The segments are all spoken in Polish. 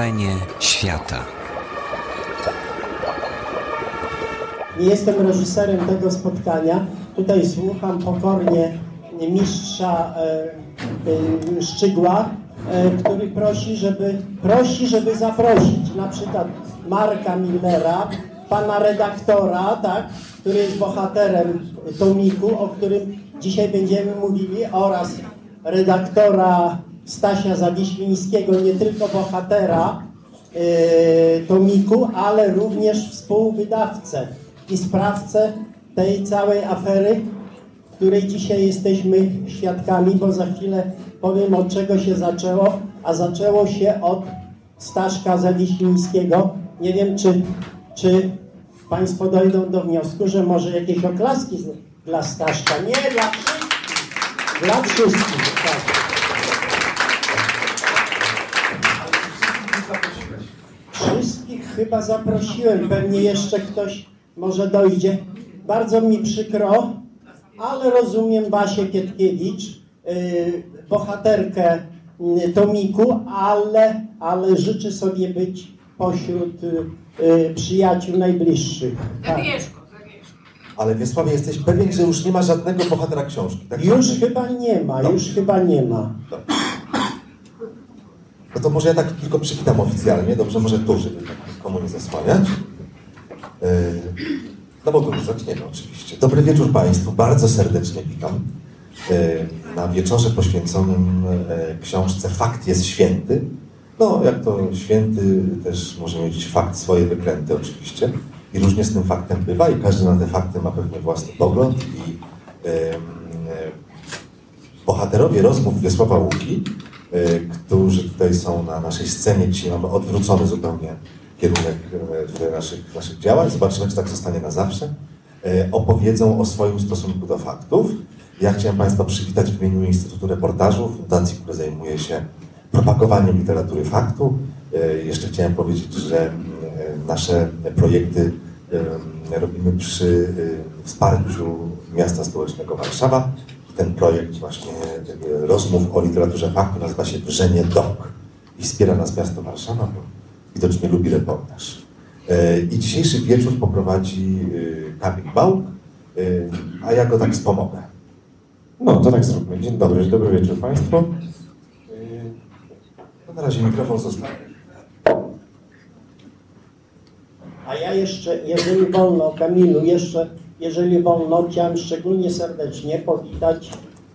Wrażenie świata. Nie jestem reżyserem tego spotkania. Tutaj słucham pokornie mistrza e, e, Szczygła, e, który prosi żeby, prosi, żeby zaprosić na przykład Marka Millera, pana redaktora, tak, który jest bohaterem tomiku, o którym dzisiaj będziemy mówili, oraz redaktora Stasia Zawiślińskiego, nie tylko bohatera e, tomiku, ale również współwydawcę i sprawcę tej całej afery, której dzisiaj jesteśmy świadkami, bo za chwilę powiem od czego się zaczęło, a zaczęło się od Staszka Zawiślińskiego. Nie wiem, czy, czy Państwo dojdą do wniosku, że może jakieś oklaski dla Staszka. Nie, dla wszystkich. Dla wszystkich, tak. Chyba zaprosiłem, pewnie jeszcze ktoś może dojdzie. Bardzo mi przykro, ale rozumiem Basię Kietkiewicz, yy, bohaterkę yy, Tomiku, ale, ale życzę sobie być pośród yy, przyjaciół najbliższych. Tak. Ale Wiesławie, jesteś pewien, że już nie ma żadnego bohatera książki, tak? Już chyba nie ma, już chyba nie ma. No to może ja tak tylko przywitam oficjalnie, dobrze, może tu, żeby tak nikomu nie zasłaniać. Yy, no bo tu już zaczniemy oczywiście. Dobry wieczór Państwu, bardzo serdecznie witam yy, na wieczorze poświęconym yy, książce Fakt jest święty. No, jak to święty też może mieć fakt swoje wykręty oczywiście. I różnie z tym faktem bywa i każdy na te fakty ma pewnie własny pogląd i bohaterowie rozmów Wiesława Łuki, którzy tutaj są na naszej scenie, dzisiaj mamy odwrócony zupełnie kierunek yy, naszych, naszych działań, zobaczymy, czy tak zostanie na zawsze, yy, opowiedzą o swoim stosunku do faktów. Ja chciałem Państwa przywitać w imieniu Instytutu Reportażu, fundacji, która zajmuje się propagowaniem literatury faktu. Jeszcze chciałem powiedzieć, że nasze projekty robimy przy wsparciu miasta stołecznego Warszawa. Ten projekt właśnie rozmów o literaturze faktu nazywa się Wrzenie Dok i wspiera nas miasto Warszawa, bo widocznie lubi reportaż. I dzisiejszy wieczór poprowadzi Kamil Bałk, a ja go tak wspomogę. No, to tak zróbmy. Dzień dobry, dobry wieczór Państwu. No na razie mikrofon zostawię. A ja jeszcze, jeżeli wolno, Kamilu, jeszcze, jeżeli wolno, chciałem szczególnie serdecznie powitać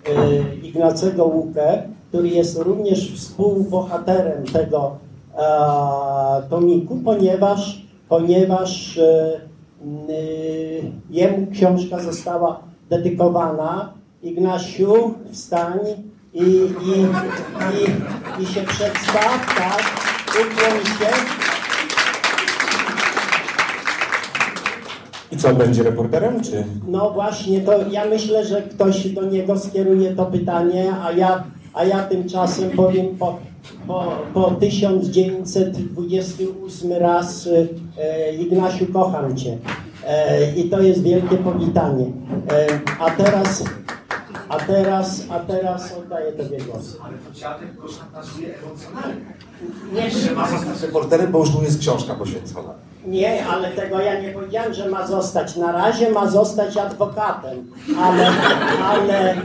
e, Ignacego Łukę, który jest również współbohaterem tego e, tomiku, ponieważ, ponieważ e, jemu książka została dedykowana. Ignasiu, wstań i, i, i, i się przedstaw, tak, się. I co, będzie reporterem, czy? No właśnie, to ja myślę, że ktoś do niego skieruje to pytanie, a ja, a ja tymczasem powiem po, po, po 1928 raz e, Ignasiu, kocham Cię. E, I to jest wielkie powitanie. E, a teraz, a teraz, a teraz oddaję Tobie głos. Ale to dziadek go szantażuje emocjonalnie. Nie, Że ma zostać reporterem, bo już tu jest książka poświęcona. Nie, ale tego ja nie powiedziałem, że ma zostać. Na razie ma zostać adwokatem, ale, ale,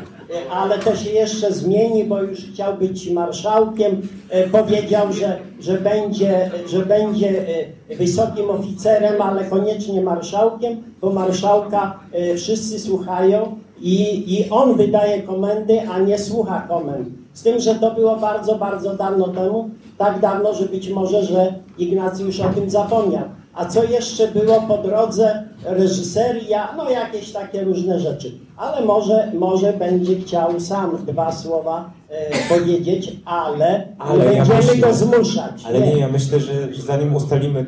ale to się jeszcze zmieni, bo już chciał być marszałkiem. E, Powiedział, że, że, będzie, że będzie e, wysokim oficerem, ale koniecznie marszałkiem, bo marszałka e, wszyscy słuchają i, i on wydaje komendy, a nie słucha komend. Z tym, że to było bardzo, bardzo dawno temu, tak dawno, że być może, że Ignacy już o tym zapomniał. A co jeszcze było po drodze? Reżyseria, no jakieś takie różne rzeczy. Ale może, może będzie chciał sam dwa słowa e, powiedzieć, ale, Ale nie ja będziemy myślę- go zmuszać. Ale nie, ja myślę, że, zanim ustalimy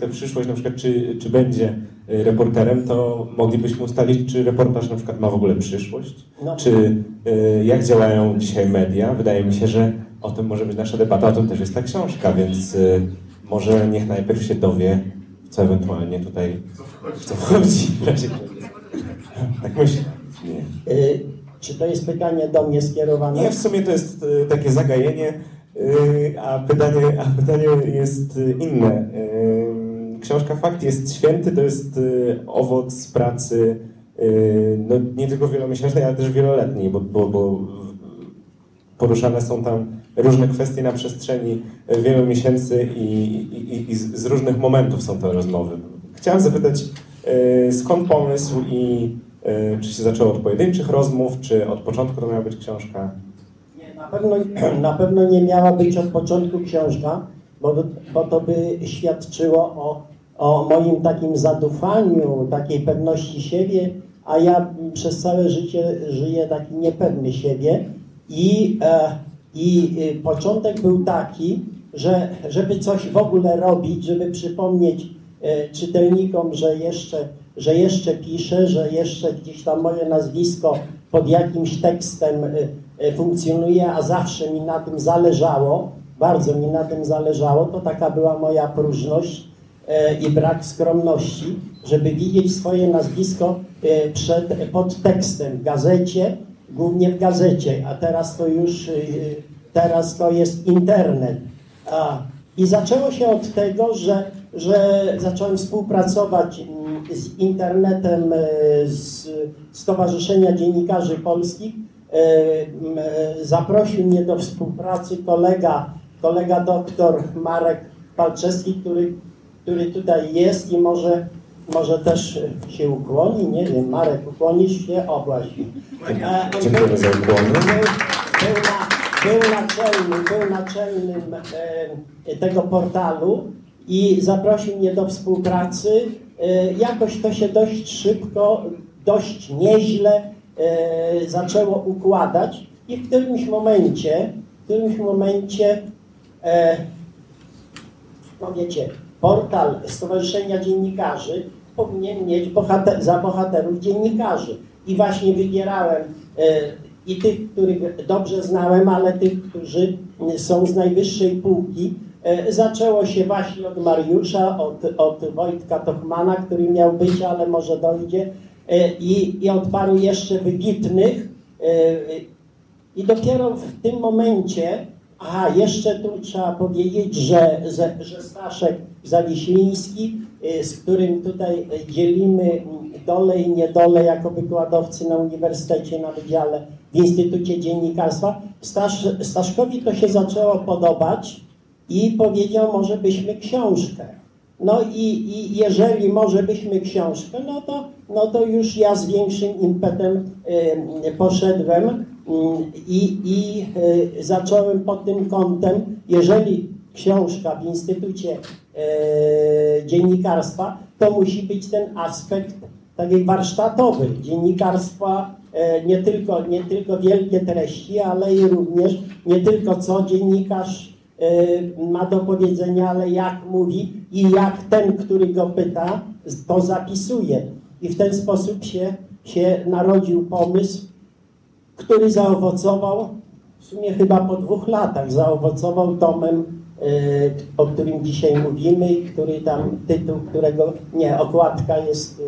tę przyszłość, na przykład czy, czy będzie y, reporterem, to moglibyśmy ustalić, czy reportaż na przykład ma w ogóle przyszłość, No. czy y, jak działają dzisiaj media. Wydaje mi się, że o tym może być nasza debata, o tym też jest ta książka, więc y, może niech najpierw się dowie, co ewentualnie tutaj, w co wchodzi. w razie czego. Tak myślę. Nie. E, Czy to jest pytanie do mnie skierowane? Nie, w sumie to jest y, takie zagajenie. Yy, A pytanie, a pytanie jest y, inne. Książka Fakt jest święty, to jest y, owoc pracy no, nie tylko wielomiesięcznej, ale też wieloletniej, bo, bo, bo poruszane są tam różne kwestie na przestrzeni wielu miesięcy i, i, i z, różnych momentów są te rozmowy. Chciałem zapytać, yy, skąd pomysł i yy, czy się zaczęło od pojedynczych rozmów, czy od początku to miała być książka? Nie, na pewno, na pewno nie miała być od początku książka, bo, bo to by świadczyło o, o moim takim zadufaniu, takiej pewności siebie, a ja przez całe życie żyję taki niepewny siebie i, e, i e, początek był taki, że żeby coś w ogóle robić, żeby przypomnieć e, czytelnikom, że jeszcze, że jeszcze piszę, że jeszcze gdzieś tam moje nazwisko pod jakimś tekstem e, funkcjonuje, a zawsze mi na tym zależało, bardzo mi na tym zależało, to taka była moja próżność i brak skromności, żeby widzieć swoje nazwisko przed, pod tekstem w gazecie, głównie w gazecie, a teraz to już, e, teraz to jest internet. A, I zaczęło się od tego, że, że zacząłem współpracować mm, z internetem e, z Stowarzyszenia Dziennikarzy Polskich. E, Zaprosił mnie do współpracy kolega, kolega doktor Marek Palczewski, który, który tutaj jest i może, może też się ukłoni, nie wiem, Marek, ukłonisz się? O, właśnie. E, Dziękuję był- za ukłony. był, był naczelnym, był naczelnym e, tego portalu i zaprosił mnie do współpracy. E, jakoś to się dość szybko, dość nieźle e, zaczęło układać i w którymś momencie, w którymś momencie e, no wiecie, portal Stowarzyszenia Dziennikarzy powinien mieć bohater, za bohaterów dziennikarzy. I właśnie wybierałem e, i tych, których dobrze znałem, ale tych, którzy są z najwyższej półki. E, zaczęło się właśnie od Mariusza, od, od Wojtka Tochmana, który miał być, ale może dojdzie, e, i, i od paru jeszcze wybitnych. I dopiero w tym momencie, aha, jeszcze tu trzeba powiedzieć, że, że, Staszek Zaliśliński, y, z którym tutaj y, dzielimy dole i niedole jako wykładowcy na uniwersytecie, na wydziale w Instytucie Dziennikarstwa, Stasz, Staszkowi to się zaczęło podobać i powiedział, może byśmy książkę. No i, i jeżeli może byśmy książkę, no to, no to już ja z większym impetem y, poszedłem y, i, i y, zacząłem pod tym kątem, jeżeli książka w Instytucie y, Dziennikarstwa, to musi być ten aspekt taki warsztatowy dziennikarstwa, y, nie tylko, nie tylko wielkie treści, ale i również nie tylko co dziennikarz y, ma do powiedzenia, ale jak mówi i jak ten, który go pyta, to zapisuje. I w ten sposób się, się narodził pomysł, który zaowocował, w sumie chyba po dwóch latach, zaowocował tomem, o którym dzisiaj mówimy i który tam, tytuł którego, nie, okładka jest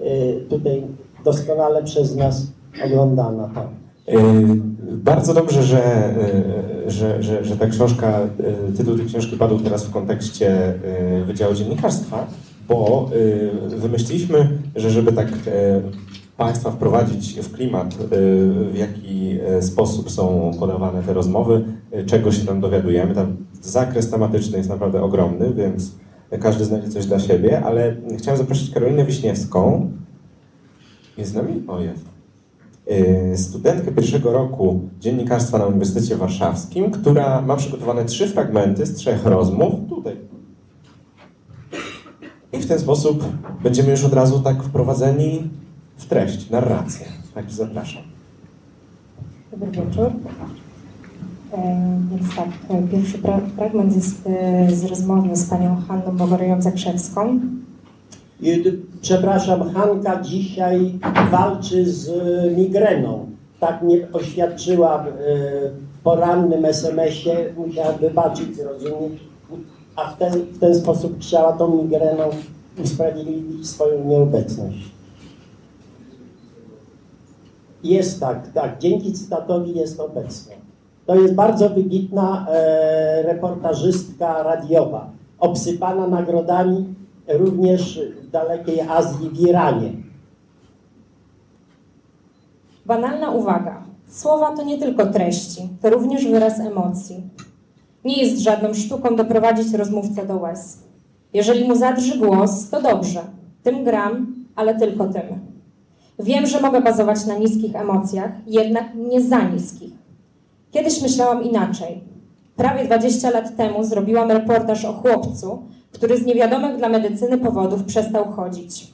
y, y, tutaj doskonale przez nas oglądana. Tak. Bardzo dobrze, że, że, że, że ta książka, tytuł tej książki padł teraz w kontekście Wydziału Dziennikarstwa, bo wymyśliliśmy, że żeby tak Państwa wprowadzić w klimat, yy, w jaki yy, sposób są podawane te rozmowy, yy, czego się tam dowiadujemy. Tam zakres tematyczny jest naprawdę ogromny, więc każdy znajdzie coś dla siebie, ale chciałem zaprosić Karolinę Wiśniewską. Jest z nami? O, jest y, studentkę pierwszego roku dziennikarstwa na Uniwersytecie Warszawskim, która ma przygotowane trzy fragmenty z trzech rozmów. Tutaj. I w ten sposób będziemy już od razu tak wprowadzeni w treść, narrację. Także zapraszam. Dobry wieczór. E, Więc tak, e, pierwszy pra- fragment jest e, z rozmowy z panią Hanną Bogoryją Zakrzewską. I, d- przepraszam, Hanka dzisiaj walczy z migreną. Tak mnie oświadczyła w porannym SMS-ie, musiała wybaczyć, zrozumieć, a w ten, w ten sposób chciała tą migreną usprawiedliwić swoją nieobecność. Jest tak, tak, dzięki cytatowi jest obecna. To jest bardzo wybitna e, reportażystka radiowa, obsypana nagrodami również w dalekiej Azji, w Iranie. Banalna uwaga. Słowa to nie tylko treści, to również wyraz emocji. Nie jest żadną sztuką doprowadzić rozmówcę do łez. Jeżeli mu zadrży głos, to dobrze. Tym gram, ale tylko tym. Wiem, że mogę bazować na niskich emocjach, jednak nie za niskich. Kiedyś myślałam inaczej. Prawie 20 lat temu zrobiłam reportaż o chłopcu, który z niewiadomych dla medycyny powodów przestał chodzić.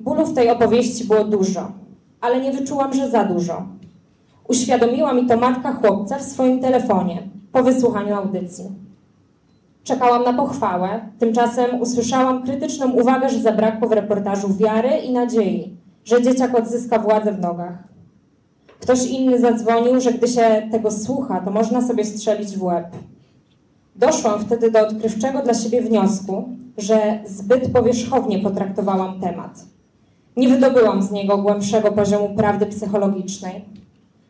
Bólu w tej opowieści było dużo, ale nie wyczułam, że za dużo. Uświadomiła mi to matka chłopca w swoim telefonie po wysłuchaniu audycji. Czekałam na pochwałę, tymczasem usłyszałam krytyczną uwagę, że zabrakło w reportażu wiary i nadziei, że dzieciak odzyska władzę w nogach. Ktoś inny zadzwonił, że gdy się tego słucha, to można sobie strzelić w łeb. Doszłam wtedy do odkrywczego dla siebie wniosku, że zbyt powierzchownie potraktowałam temat. Nie wydobyłam z niego głębszego poziomu prawdy psychologicznej.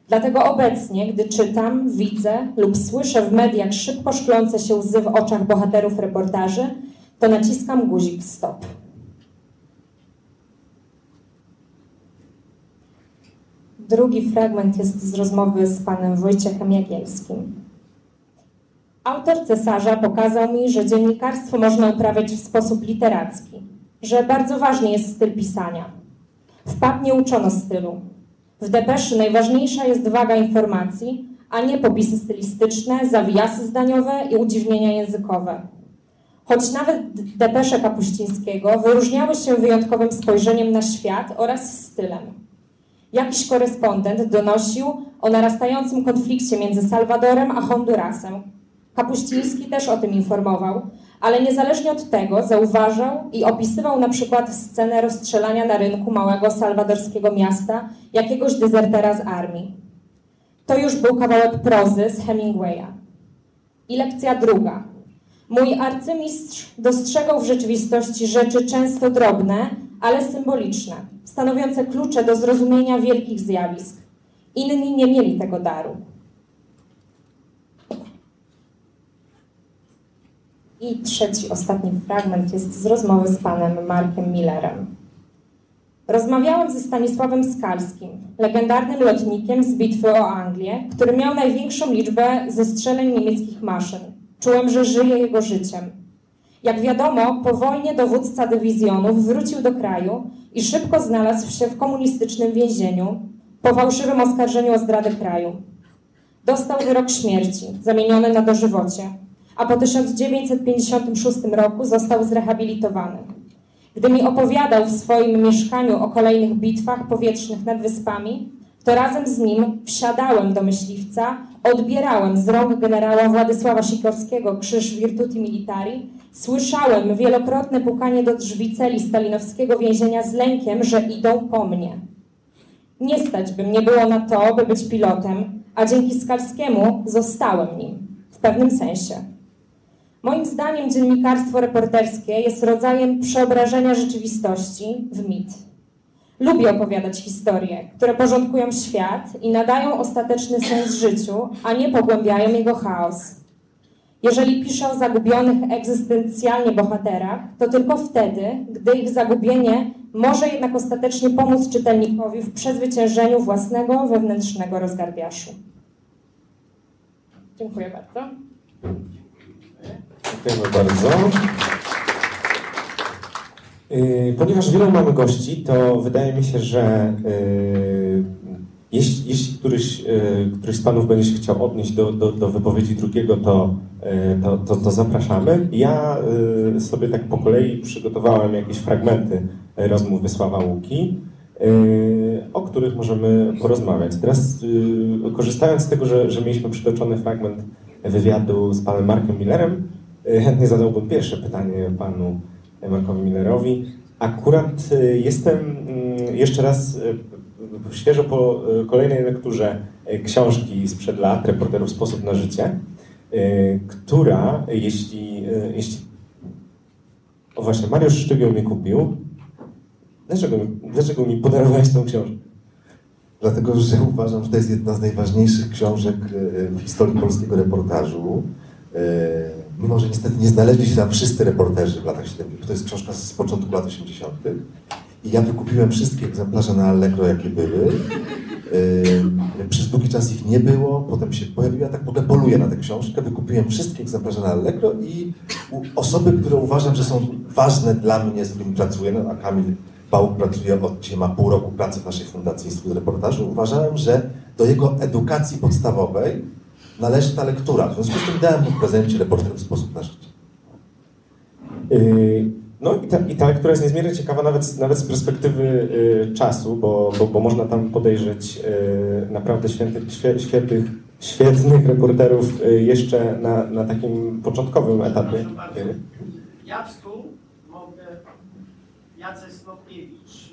Dlatego obecnie, gdy czytam, widzę lub słyszę w mediach szybko szklące się łzy w oczach bohaterów reportaży, to naciskam guzik stop. Drugi fragment jest z rozmowy z panem Wojciechem Jagielskim. Autor cesarza pokazał mi, że dziennikarstwo można uprawiać w sposób literacki, że bardzo ważny jest styl pisania. W PAP nie uczono stylu. W depeszy najważniejsza jest waga informacji, a nie popisy stylistyczne, zawijasy zdaniowe i udziwnienia językowe. Choć nawet depesze Kapuścińskiego wyróżniały się wyjątkowym spojrzeniem na świat oraz stylem. Jakiś korespondent donosił o narastającym konflikcie między Salwadorem a Hondurasem. Kapuściński też o tym informował, ale niezależnie od tego zauważał i opisywał na przykład scenę rozstrzelania na rynku małego salwadorskiego miasta jakiegoś dezertera z armii. To już był kawałek prozy z Hemingwaya. I lekcja druga. Mój arcymistrz dostrzegał w rzeczywistości rzeczy często drobne, ale symboliczne, stanowiące klucze do zrozumienia wielkich zjawisk. Inni nie mieli tego daru. I trzeci, ostatni fragment jest z rozmowy z panem Markiem Millerem. Rozmawiałem ze Stanisławem Skalskim, legendarnym lotnikiem z bitwy o Anglię, który miał największą liczbę zestrzeleń niemieckich maszyn. Czułem, że żyje jego życiem. Jak wiadomo, po wojnie dowódca dywizjonów wrócił do kraju i szybko znalazł się w komunistycznym więzieniu po fałszywym oskarżeniu o zdradę kraju. Dostał wyrok śmierci, zamieniony na dożywocie, a po 1956 roku został zrehabilitowany. Gdy mi opowiadał w swoim mieszkaniu o kolejnych bitwach powietrznych nad wyspami, to razem z nim wsiadałem do myśliwca, odbierałem z rąk generała Władysława Sikorskiego krzyż Virtuti Militari, słyszałem wielokrotne pukanie do drzwi celi stalinowskiego więzienia z lękiem, że idą po mnie. Nie stać by mnie było na to, by być pilotem, a dzięki Skalskiemu zostałem nim, w pewnym sensie. Moim zdaniem dziennikarstwo reporterskie jest rodzajem przeobrażenia rzeczywistości w mit. Lubię opowiadać historie, które porządkują świat i nadają ostateczny sens życiu, a nie pogłębiają jego chaos. Jeżeli piszę o zagubionych egzystencjalnie bohaterach, to tylko wtedy, gdy ich zagubienie może jednak ostatecznie pomóc czytelnikowi w przezwyciężeniu własnego wewnętrznego rozgardiaszu. Dziękuję bardzo. Dziękujemy bardzo. Yy, Ponieważ wielu mamy gości, to wydaje mi się, że yy, jeśli, jeśli któryś, yy, któryś z Panów będzie się chciał odnieść do, do, do wypowiedzi drugiego, to, to, to, to zapraszamy. Ja sobie tak po kolei przygotowałem jakieś fragmenty rozmów Wysława Łuki, o których możemy porozmawiać. Teraz korzystając z tego, że, że mieliśmy przytoczony fragment wywiadu z panem Markiem Millerem, chętnie zadałbym pierwsze pytanie panu Markowi Millerowi. Akurat y, jestem mm, jeszcze raz y, świeżo po y, kolejnej lekturze książki sprzed lat, Reporterów Sposób na Życie, która, jeśli, jeśli... O właśnie, Mariusz Sztygieł mnie kupił. Dlaczego, dlaczego mi podarowałeś tą książkę? dlatego że uważam, że to jest jedna z najważniejszych książek w historii polskiego reportażu. Mimo, że niestety nie znaleźli się tam wszyscy reporterzy w latach 70. To jest książka z początku lat 80. I ja wykupiłem wszystkie egzemplarze na Allegro, jakie były. Yy, przez długi czas ich nie było, potem się pojawiła, tak ogóle poluję na tę książkę. Wykupiłem wszystkie egzemplarze na Allegro i osoby, które uważam, że są ważne dla mnie, z którymi pracuję, no, a Kamil Pałuk pracuje od dzisiaj, ma pół roku pracy w naszej Fundacji Instytut Reportażu, uważałem, że do jego edukacji podstawowej należy ta lektura. W związku z tym dałem mu w prezencie reporterów sposób na życie. Yy, no i ta, i ta lektura jest niezmiernie ciekawa nawet, nawet z perspektywy y, czasu, bo, bo, bo, można tam podejrzeć y, naprawdę świętych, świetnych, świetnych reporterów y, jeszcze na, na takim początkowym etapie. Jacku, mogę, Jacek Snopkiewicz,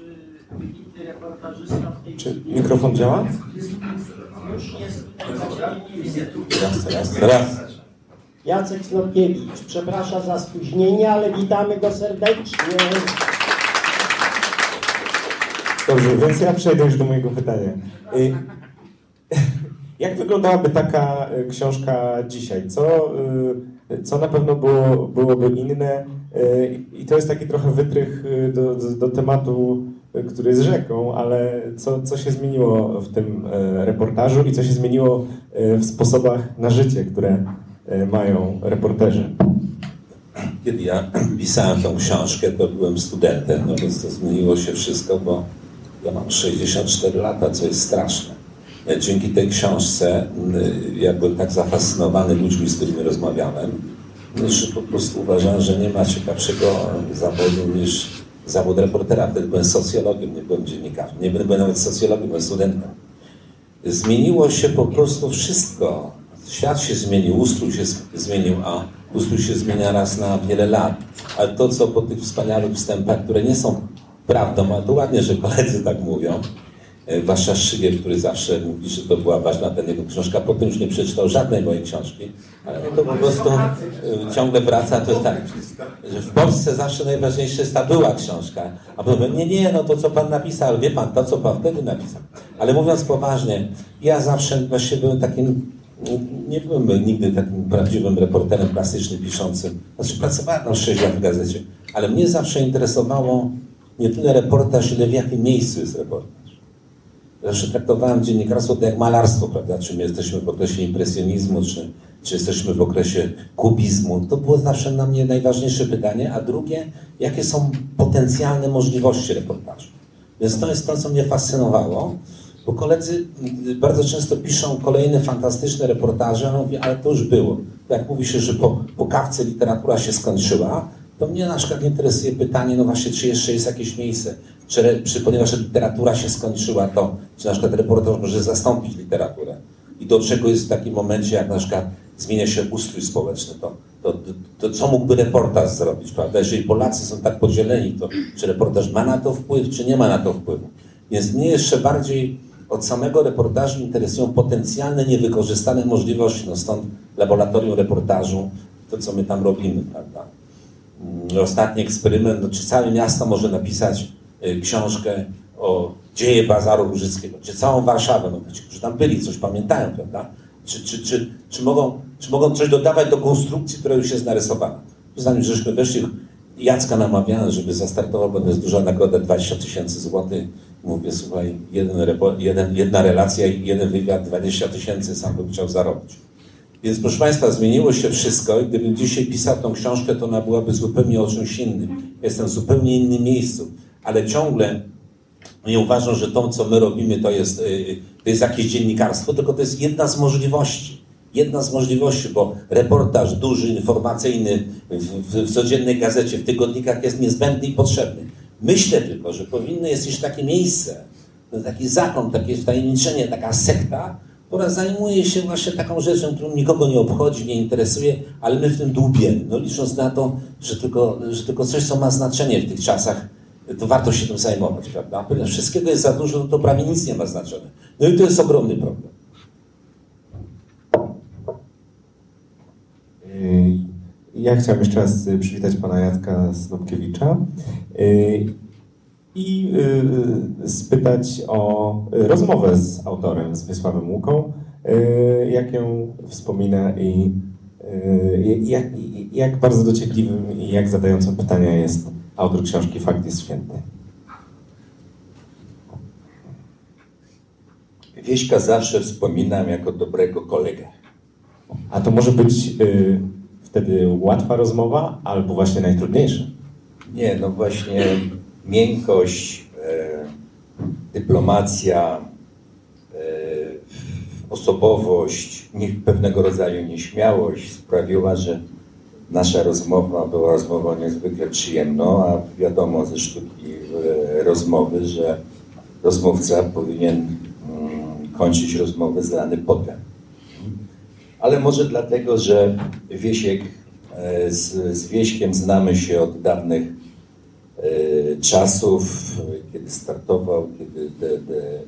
wybitny reportażysta w tej Czy mikrofon działa? Już jest tutaj Raz, raz. Jacek Snopkiewicz, przepraszam za spóźnienie, ale witamy go serdecznie. Dobrze, więc ja przejdę już do mojego pytania. Y, jak wyglądałaby taka y, książka dzisiaj? Co, y, co na pewno było, byłoby inne? I to jest taki trochę wytrych do, do, do tematu, który jest rzeką, ale co, co się zmieniło w tym reportażu i co się zmieniło w sposobach na życie, które mają reporterzy? Kiedy ja pisałem tą książkę, to byłem studentem, no więc to zmieniło się wszystko, bo ja mam 64 lata, co jest straszne. Dzięki tej książce ja byłem tak zafascynowany ludźmi, z którymi rozmawiałem, że po prostu uważałem, że nie ma ciekawszego zawodu niż zawód reportera. Wtedy byłem socjologiem, nie byłem dziennikarzem, nie byłem nawet socjologiem, byłem studentem. Zmieniło się po prostu wszystko. Świat się zmienił, ustrój się zmienił, a ustrój się zmienia raz na wiele lat. Ale to, co po tych wspaniałych wstępach, które nie są prawdą, ale to ładnie, że koledzy tak mówią, Wasza Szygier, który zawsze mówi, że to była ważna ten jego książka, potem już nie przeczytał żadnej mojej książki, ale to po prostu e, ciągle wraca, to jest tak, że w Polsce zawsze najważniejsza jest ta była książka, a potem nie, nie, no to co Pan napisał, wie Pan, to co Pan wtedy napisał. Ale mówiąc poważnie, ja zawsze właśnie byłem takim nie byłem nigdy takim prawdziwym reporterem klasycznym, piszącym. Znaczy pracowałem na 6 lat w gazecie, ale mnie zawsze interesowało nie tyle reportaż, ile w jakim miejscu jest reportaż. Zawsze traktowałem dziennikarstwo to jak malarstwo, prawda? Czy my jesteśmy w okresie impresjonizmu, czy, czy jesteśmy w okresie kubizmu. To było zawsze dla mnie najważniejsze pytanie. A drugie, jakie są potencjalne możliwości reportażu. Więc to jest to, co mnie fascynowało. Bo koledzy bardzo często piszą kolejne fantastyczne reportaże, a mówię, ale to już było. Jak mówi się, że po, po kawce literatura się skończyła, to mnie na przykład interesuje pytanie, no właśnie, czy jeszcze jest jakieś miejsce, czy, czy ponieważ literatura się skończyła, to czy na przykład reportaż może zastąpić literaturę. I do czego jest w takim momencie, jak na przykład zmienia się ustrój społeczny, to, to, to, to co mógłby reportaż zrobić, prawda? Jeżeli Polacy są tak podzieleni, to czy reportaż ma na to wpływ, czy nie ma na to wpływu. Więc mnie jeszcze bardziej od samego reportażu interesują potencjalne niewykorzystane możliwości, no stąd laboratorium reportażu, to co my tam robimy, prawda. Mm, ostatni eksperyment, no, czy całe miasto może napisać y, książkę o dzieje Bazaru Łużyckiego, czy całą Warszawę, no którzy tam byli, coś pamiętają, prawda? Czy, czy, czy, czy, mogą, czy mogą coś dodawać do konstrukcji, która już jest narysowana? Zanim żeśmy weszli, Jacka namawiałem, żeby zastartował, bo to jest duża nagroda, 20 tysięcy złotych Mówię, słuchaj, jeden, jeden, jedna relacja i jeden wywiad, 20 tysięcy sam bym chciał zarobić. Więc proszę Państwa, zmieniło się wszystko i gdybym dzisiaj pisał tą książkę, to ona byłaby zupełnie o czymś innym. Jestem w zupełnie innym miejscu, ale ciągle nie uważam, że to, co my robimy, to jest, y, to jest jakieś dziennikarstwo, tylko to jest jedna z możliwości. Jedna z możliwości, bo reportaż duży, informacyjny w, w, w codziennej gazecie, w tygodnikach jest niezbędny i potrzebny. Myślę tylko, że powinno jest jeszcze takie miejsce, taki zakon, takie wtajemniczenie, taka sekta, która zajmuje się właśnie taką rzeczą, którą nikogo nie obchodzi, nie interesuje, ale my w tym dłubiemy. No licząc na to, że tylko, że tylko coś, co ma znaczenie w tych czasach, to warto się tym zajmować, prawda? Ponieważ wszystkiego jest za dużo, no to prawie nic nie ma znaczenia. No i to jest ogromny problem. Ja chciałem jeszcze raz y, przywitać pana Jacka Snopkiewicza. Y, i y, spytać o rozmowę z autorem, z Wiesławem Łuką, y, jak ją wspomina i y, jak, jak bardzo dociekliwym i jak zadającym pytania jest autor książki Fakt jest święty. Wieśka zawsze wspominam jako dobrego kolegę. A to może być y, wtedy łatwa rozmowa, albo właśnie najtrudniejsza? Nie, no właśnie miękkość, e, dyplomacja, e, osobowość, pewnego rodzaju nieśmiałość sprawiła, że nasza rozmowa była rozmową niezwykle przyjemną, a wiadomo ze sztuki e, rozmowy, że rozmówca powinien mm, kończyć rozmowę zdany potem. Ale może dlatego, że Wiesiek z, z Wieśkiem znamy się od dawnych czasów, kiedy startował, kiedy de, de, e,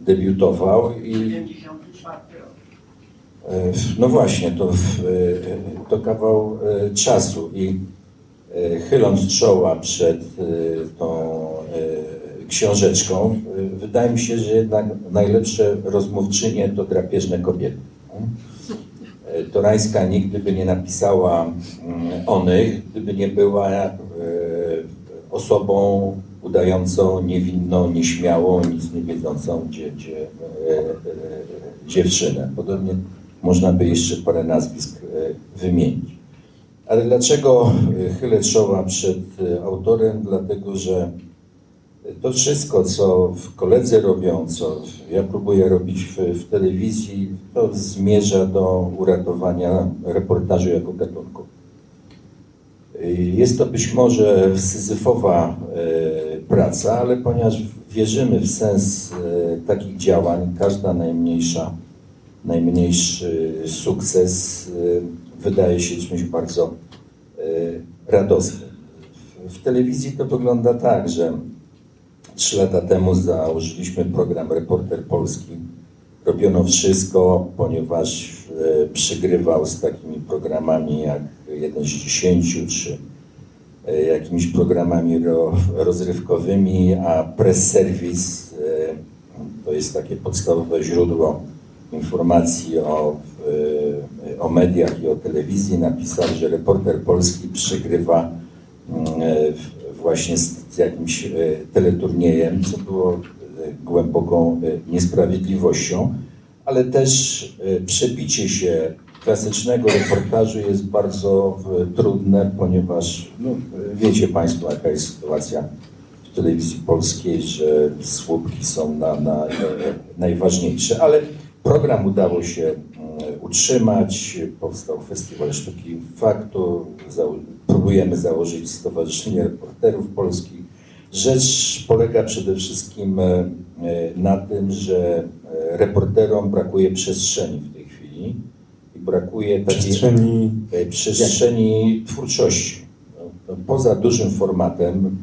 debiutował i 74 rok. E, No właśnie, to, e, to kawał czasu i chyląc czoła przed tą książeczką, wydaje mi się, że jednak najlepsze rozmówczynie to drapieżne kobiety. Torańska nigdy by nie napisała mm, onych, gdyby nie była osobą udającą niewinną, nieśmiałą, nic nie wiedzącą dzie, dzie, e, e, dziewczynę. Podobnie można by jeszcze parę nazwisk e, wymienić. Ale dlaczego e, chylę czoła przed e, autorem? Dlatego, że to wszystko, co koledzy robią, co ja próbuję robić w, w telewizji, to zmierza do uratowania reportażu jako gatunku. Jest to być może syzyfowa e, praca, ale ponieważ wierzymy w sens e, takich działań, każda najmniejsza, najmniejszy sukces e, wydaje się czymś bardzo radosnym. W telewizji to wygląda tak, że trzy lata temu założyliśmy program Reporter Polski. Robiono wszystko, ponieważ e, przygrywał z takimi programami jak jeden z dziesięciu, czy e, jakimiś programami ro, rozrywkowymi, a Press Service to jest takie podstawowe źródło informacji o, e, o mediach i o telewizji. Napisał, że reporter polski przygrywa mm, właśnie z, jakimś teleturniejem, co było głęboką e, niesprawiedliwością, ale też e, przebicie się klasycznego reportażu jest bardzo trudne, ponieważ no, wiecie Państwo, jaka jest sytuacja w telewizji polskiej, że słupki są na, na, najważniejsze, ale program udało się mm, utrzymać, powstał Festiwal Sztuki Faktu, próbujemy założyć Stowarzyszenie Reporterów Polskich. Rzecz polega przede wszystkim e, e, na tym, że e, reporterom brakuje przestrzeni w tej chwili i brakuje takiej Przestrzeni przestrzeni twórczości. No, no, poza dużym formatem,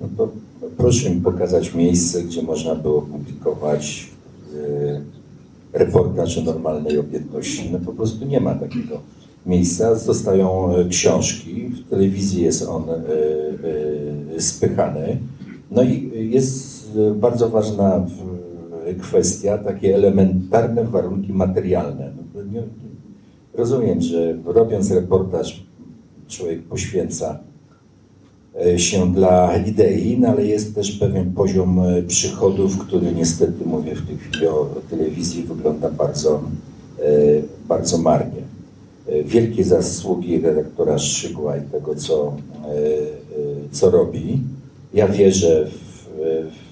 no to proszę mi pokazać miejsce, gdzie można było publikować reportaż o normalnej obietności. No po prostu nie ma takiego miejsca. Zostają książki, w telewizji jest on spychany. No i jest e, bardzo ważna w- kwestia, takie elementarne warunki materialne. No, Rozumiem, że robiąc reportaż człowiek poświęca e, się dla idei, no ale jest też pewien poziom e, przychodów, który niestety, mówię w tej chwili o, telewizji, wygląda bardzo, e, bardzo marnie. E, Wielkie zasługi redaktora Szczygła i tego, co, e, e, co robi. Ja wierzę w, w,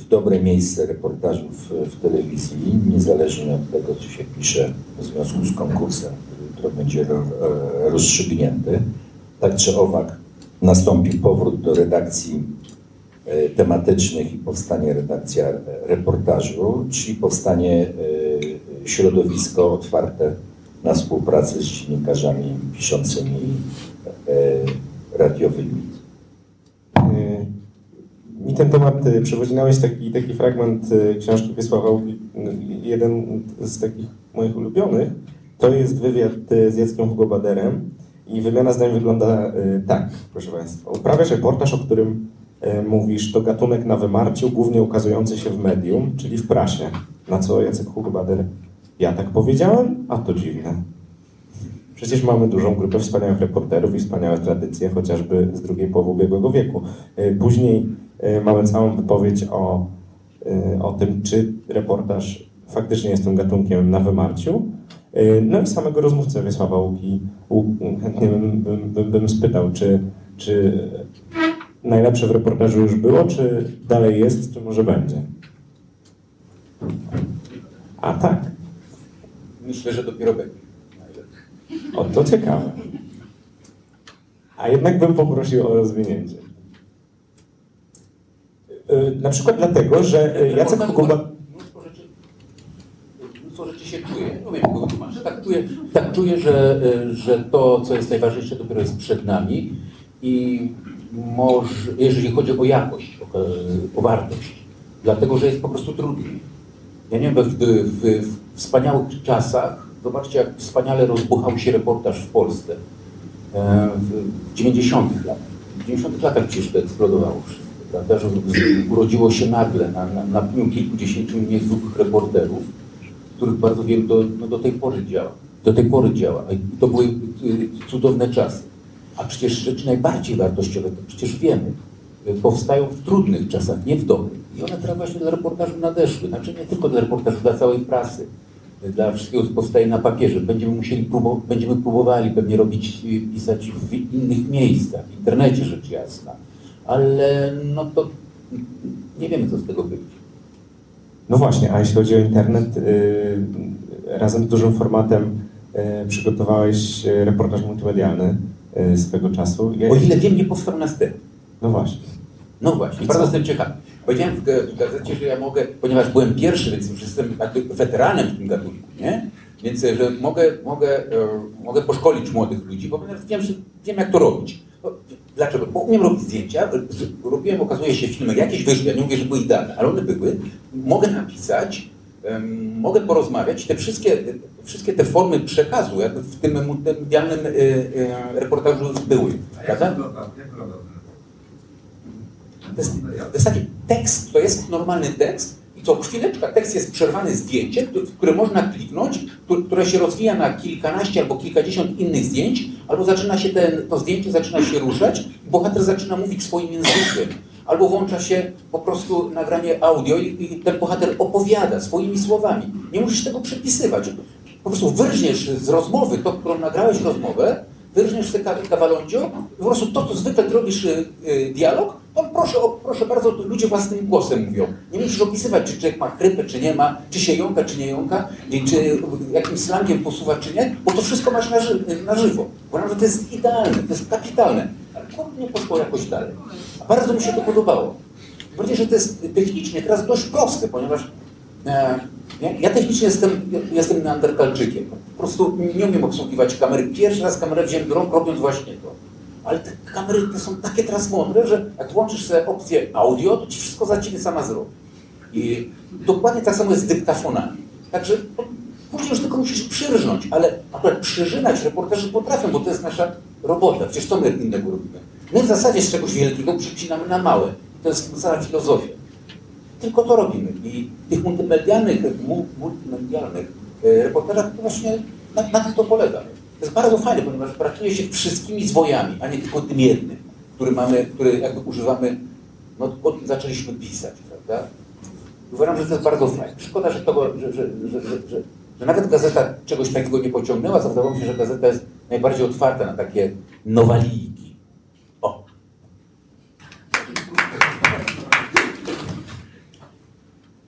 w dobre miejsce reportażu w, telewizji, niezależnie od tego, co się pisze w związku z konkursem, który będzie e, rozstrzygnięty. Tak czy owak nastąpi powrót do redakcji e, tematycznych i powstanie redakcja reportażu, czyli powstanie e, środowisko otwarte na współpracę z dziennikarzami piszącymi e, radiowymi. Y, Mi ten temat y, przywozinałeś taki, taki fragment y, książki Wiesława jeden z takich moich ulubionych. To jest wywiad z Jackiem Hugo Baderem i wymiana zdań wygląda tak, proszę Państwa. Uprawiasz reportaż, o którym e, mówisz, to gatunek na wymarciu, głównie ukazujący się w medium, czyli w prasie. Na co Jacek Hugbader, ja tak powiedziałem? A to dziwne. Przecież mamy dużą grupę wspaniałych reporterów i wspaniałe tradycje, chociażby z drugiej połowy ubiegłego wieku. E, Później e, mamy całą wypowiedź o, e, o tym, czy reportaż faktycznie jest tym gatunkiem na wymarciu. No i samego rozmówcę Wiesława Łuki Łu- chętnie bym, bym, bym, bym spytał, czy, czy najlepsze w reportażu już było, czy dalej jest, czy może będzie? A tak, Myślę, że dopiero będzie. O to ciekawe. A jednak bym poprosił o rozwinięcie. E, Na przykład dlatego, że e, Jacek Kuba... Mnóstwo rzeczy, mnóstwo rzeczy się czuje. Nie wiem, wytłumaczę. Tak czuję, tak czuję że, y, że to, co jest najważniejsze, dopiero jest przed nami. I może, jeżeli chodzi o jakość, o, o wartość, dlatego, że jest po prostu trudniej. Ja nie wiem, w, w, w wspaniałych czasach, zobaczcie, jak wspaniale rozbuchał się reportaż w Polsce e, w 90 latach. W 90 latach przecież to eksplodowało wszystko, prawda, że urodziło się nagle na, na, na pniu kilkudziesięciu niezwykłych reporterów, których bardzo wielu do, no, do tej pory działa. Do tej pory działa. To były y, cudowne czasy. A przecież rzeczy najbardziej wartościowe, to przecież wiemy, y, powstają w trudnych czasach, nie w dobrych. I one teraz właśnie dla reportażu nadeszły. Znaczy nie tylko dla reportażu, dla całej prasy. Dla wszystkiego, co powstaje na papierze. Będziemy musieli próbować, będziemy próbowali pewnie robić, pisać w innych miejscach, w internecie rzecz jasna. Ale no to nie wiemy, co z tego wyjdzie. No właśnie, a jeśli chodzi o internet, y, razem z dużym formatem y, przygotowałeś y, reportaż multimedialny swego czasu. Jak- O ile wiem, nie powstał następny. No właśnie. No właśnie, I bardzo jestem ciekawy. Powiedziałem w, ga- w gazecie, że ja mogę, ponieważ byłem pierwszy, więc już jestem weteranem w tym gatunku, nie? Więc e, że mogę, mogę, e, mogę poszkolić młodych ludzi, bo wiem, że wiem jak to robić. Dlaczego? Bo umiem robić zdjęcia, robiłem, okazuje się, filmy, jakieś wyszły, ja nie mówię, że były idealne, ale one były. Mogę napisać, mogę porozmawiać, te wszystkie, wszystkie te formy przekazu jakby w tym multimedialnym e, reportażu były, prawda? To jest, to jest taki tekst, to jest normalny tekst i co chwileczka tekst jest przerwany zdjęciem, które można kliknąć, któ- które się rozwija na kilkanaście albo kilkadziesiąt innych zdjęć, albo zaczyna się ten, to zdjęcie zaczyna się ruszać i bohater zaczyna mówić swoim językiem. Albo włącza się po prostu nagranie audio i, i ten bohater opowiada swoimi słowami. Nie musisz tego przepisywać. Po prostu wyrżniesz z rozmowy to, którą nagrałeś rozmowę, wyrżniesz te ka- kawalondzio, po prostu to, co zwykle robisz y, y, dialog, to proszę, o, proszę bardzo, ludzie własnym głosem mówią. Nie musisz opisywać, czy człowiek ma chrypę, czy nie ma, czy się jąka, czy nie jąka, czy jakimś slangiem posuwa, czy nie, bo to wszystko masz na, ży na żywo. Uważam, że to jest idealne, to jest kapitalne. Ale kurde, nie poszło jakoś dalej. A bardzo mi się to podobało. Bardziej, że to jest technicznie teraz dość proste, ponieważ ja, ja technicznie jestem, jestem neandertalczykiem. Po prostu nie umiem obsługiwać kamery. Pierwszy raz kamerę wziąłem do rąk, robiąc właśnie to. Ale te kamery te są takie teraz mądre, że jak włączysz sobie opcję audio, to ci wszystko za ciebie sama zrobi. I dokładnie tak samo jest z dyktafonami. Także później już tylko musisz przyrżnąć, ale akurat przyrzynać reporterzy potrafią, bo to jest nasza robota. Przecież co my innego robimy? My w zasadzie z czegoś wielkiego przycinamy na małe. To jest cała filozofia. Tylko to robimy. I tych multimedialnych, mu- multimedialnych e, reportażach to właśnie na, na tym to polega. To jest bardzo fajne, ponieważ pracuje się wszystkimi zwojami, a nie tylko tym jednym, który mamy, który jakby używamy, no po tym zaczęliśmy pisać, prawda? Uważam, że to jest bardzo fajne. Szkoda, że, tego, że, że, że, że, nawet gazeta czegoś takiego nie pociągnęła, co mi się, że gazeta jest najbardziej otwarta na takie nowalijki. O, Yy,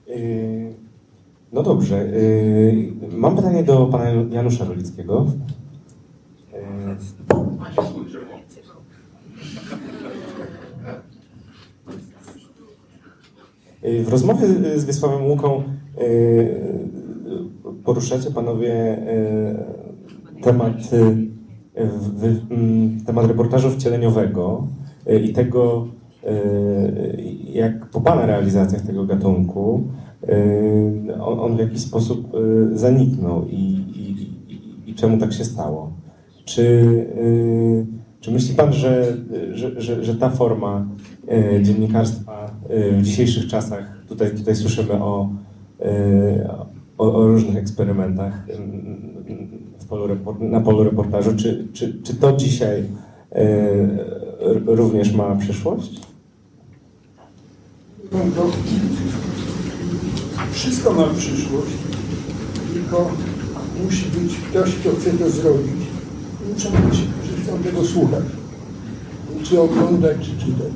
No dobrze. yy, Mam pytanie do pana Janusza Rolickiego. Yy, Yy, W rozmowie z Wiesławem Łuką yy, poruszacie panowie yy, temat, yy, mm, temat reportażu wcieleniowego yy, i tego, yy, jak po pana realizacjach tego gatunku yy, on, on w jakiś sposób yy, zaniknął i, i, i, i czemu tak się stało. Czy, yy, czy myśli pan, że, że, że, że ta forma dziennikarstwa w dzisiejszych czasach. Tutaj, tutaj słyszymy o, o, o różnych eksperymentach polu na polu reportażu. Czy, czy, czy to dzisiaj również ma przyszłość? Wszystko ma przyszłość, tylko musi być ktoś, kto chce to zrobić. Muszą być, którzy chcą tego słuchać, czy oglądać, czy czytać.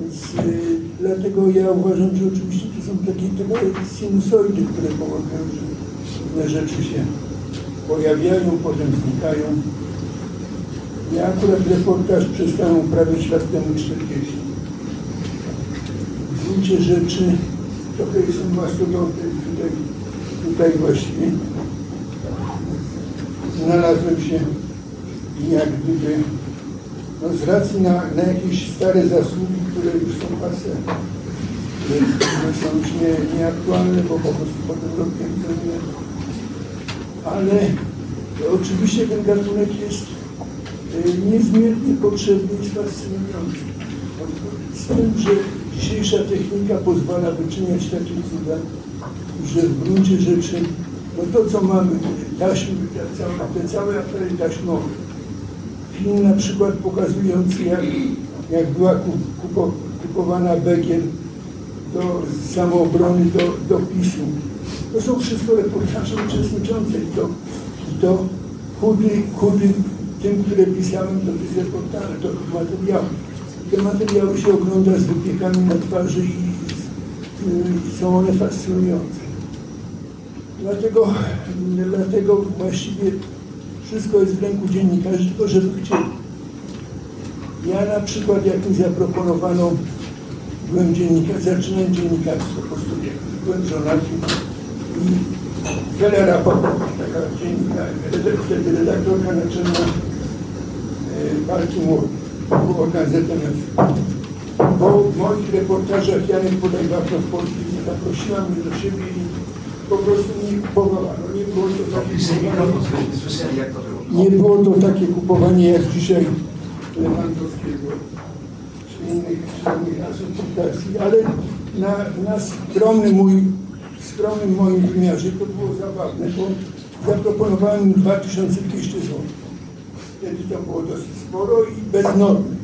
Więc y, dlatego ja uważam, że oczywiście to są takie trochę sinusoidy, które powodują, że pewne rzeczy się pojawiają, potem znikają. Ja akurat reportaż przestałem uprawiać lat temu 40 w gruncie rzeczy trochę jestem mastodontem tutaj, tutaj właściwie znalazłem się jak gdyby no z racji na, na jakieś stare zasługi, które już są passe, które, są już nie, nieaktualne, bo po prostu potem robiłem co innego. Ale oczywiście ten gatunek jest y, niezmiernie potrzebny i fascynujący. Z tym, że dzisiejsza technika pozwala wyczyniać takie cuda, że w gruncie rzeczy, no to co mamy, taśmy, te całe, te całe afery taśmowe, film na przykład pokazujący jak, jak była kupo, kupowana Begier do samoobrony, do, do PiSu. To są wszystko reportaże uczestniczące i to, i to chudy, chudy tym, które pisałem do tych reportaży, do tych materiałów. Te materiały się ogląda z wypiekami na twarzy i, i są one fascynujące. Dlatego, dlatego właściwie wszystko jest w ręku dziennikarzy, tylko żeby chcieli. Ja na przykład, jak mi zaproponowano, byłem dziennikarzem, zaczynałem dziennikarstwo po studiach, byłem żonaty i Popowicz, taka dziennikarka, wtedy redaktorka naczelna e, Partii Młodych, była gazeta miasta. Po moich reportażach Janek Podajwawno w Polsce zaprosiła mnie do siebie i po prostu mnie kupowano. Nie było to takie kupowanie, nie było to takie kupowanie jak dzisiaj Lewandowskiego czy innych, czy innych asocjacji, ale na, na skromny mój, skromnym moim wymiarze to było zabawne, bo zaproponowałem im 2200 zł. Wtedy to było dosyć sporo i bez normy.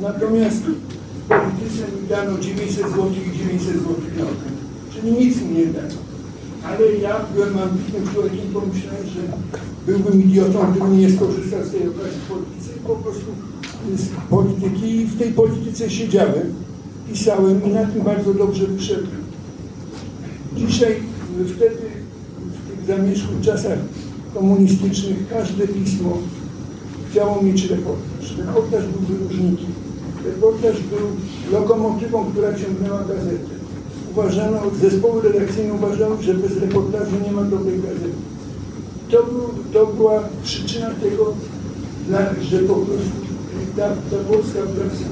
Natomiast polityce mi dano 900 zł i 900 zł normy, czyli nic mi nie dano. Ale ja byłem ambitnym człowiekiem, pomyślałem, że byłbym idiotą, gdybym nie skorzystał z tej okazji w polityce i po prostu z polityki i w tej polityce siedziałem, pisałem i na tym bardzo dobrze wyszedłem. Dzisiaj, wtedy, w tych zamierzchłych czasach komunistycznych, każde pismo chciało mieć reportaż. Reportaż był wyróżnikiem. Reportaż był lokomotywą, która ciągnęła gazetę. Uważano, zespoły redakcyjne uważały, że bez reportażu nie ma dobrej gazety. To, był, to była przyczyna tego, że po prostu ta, ta polska prasa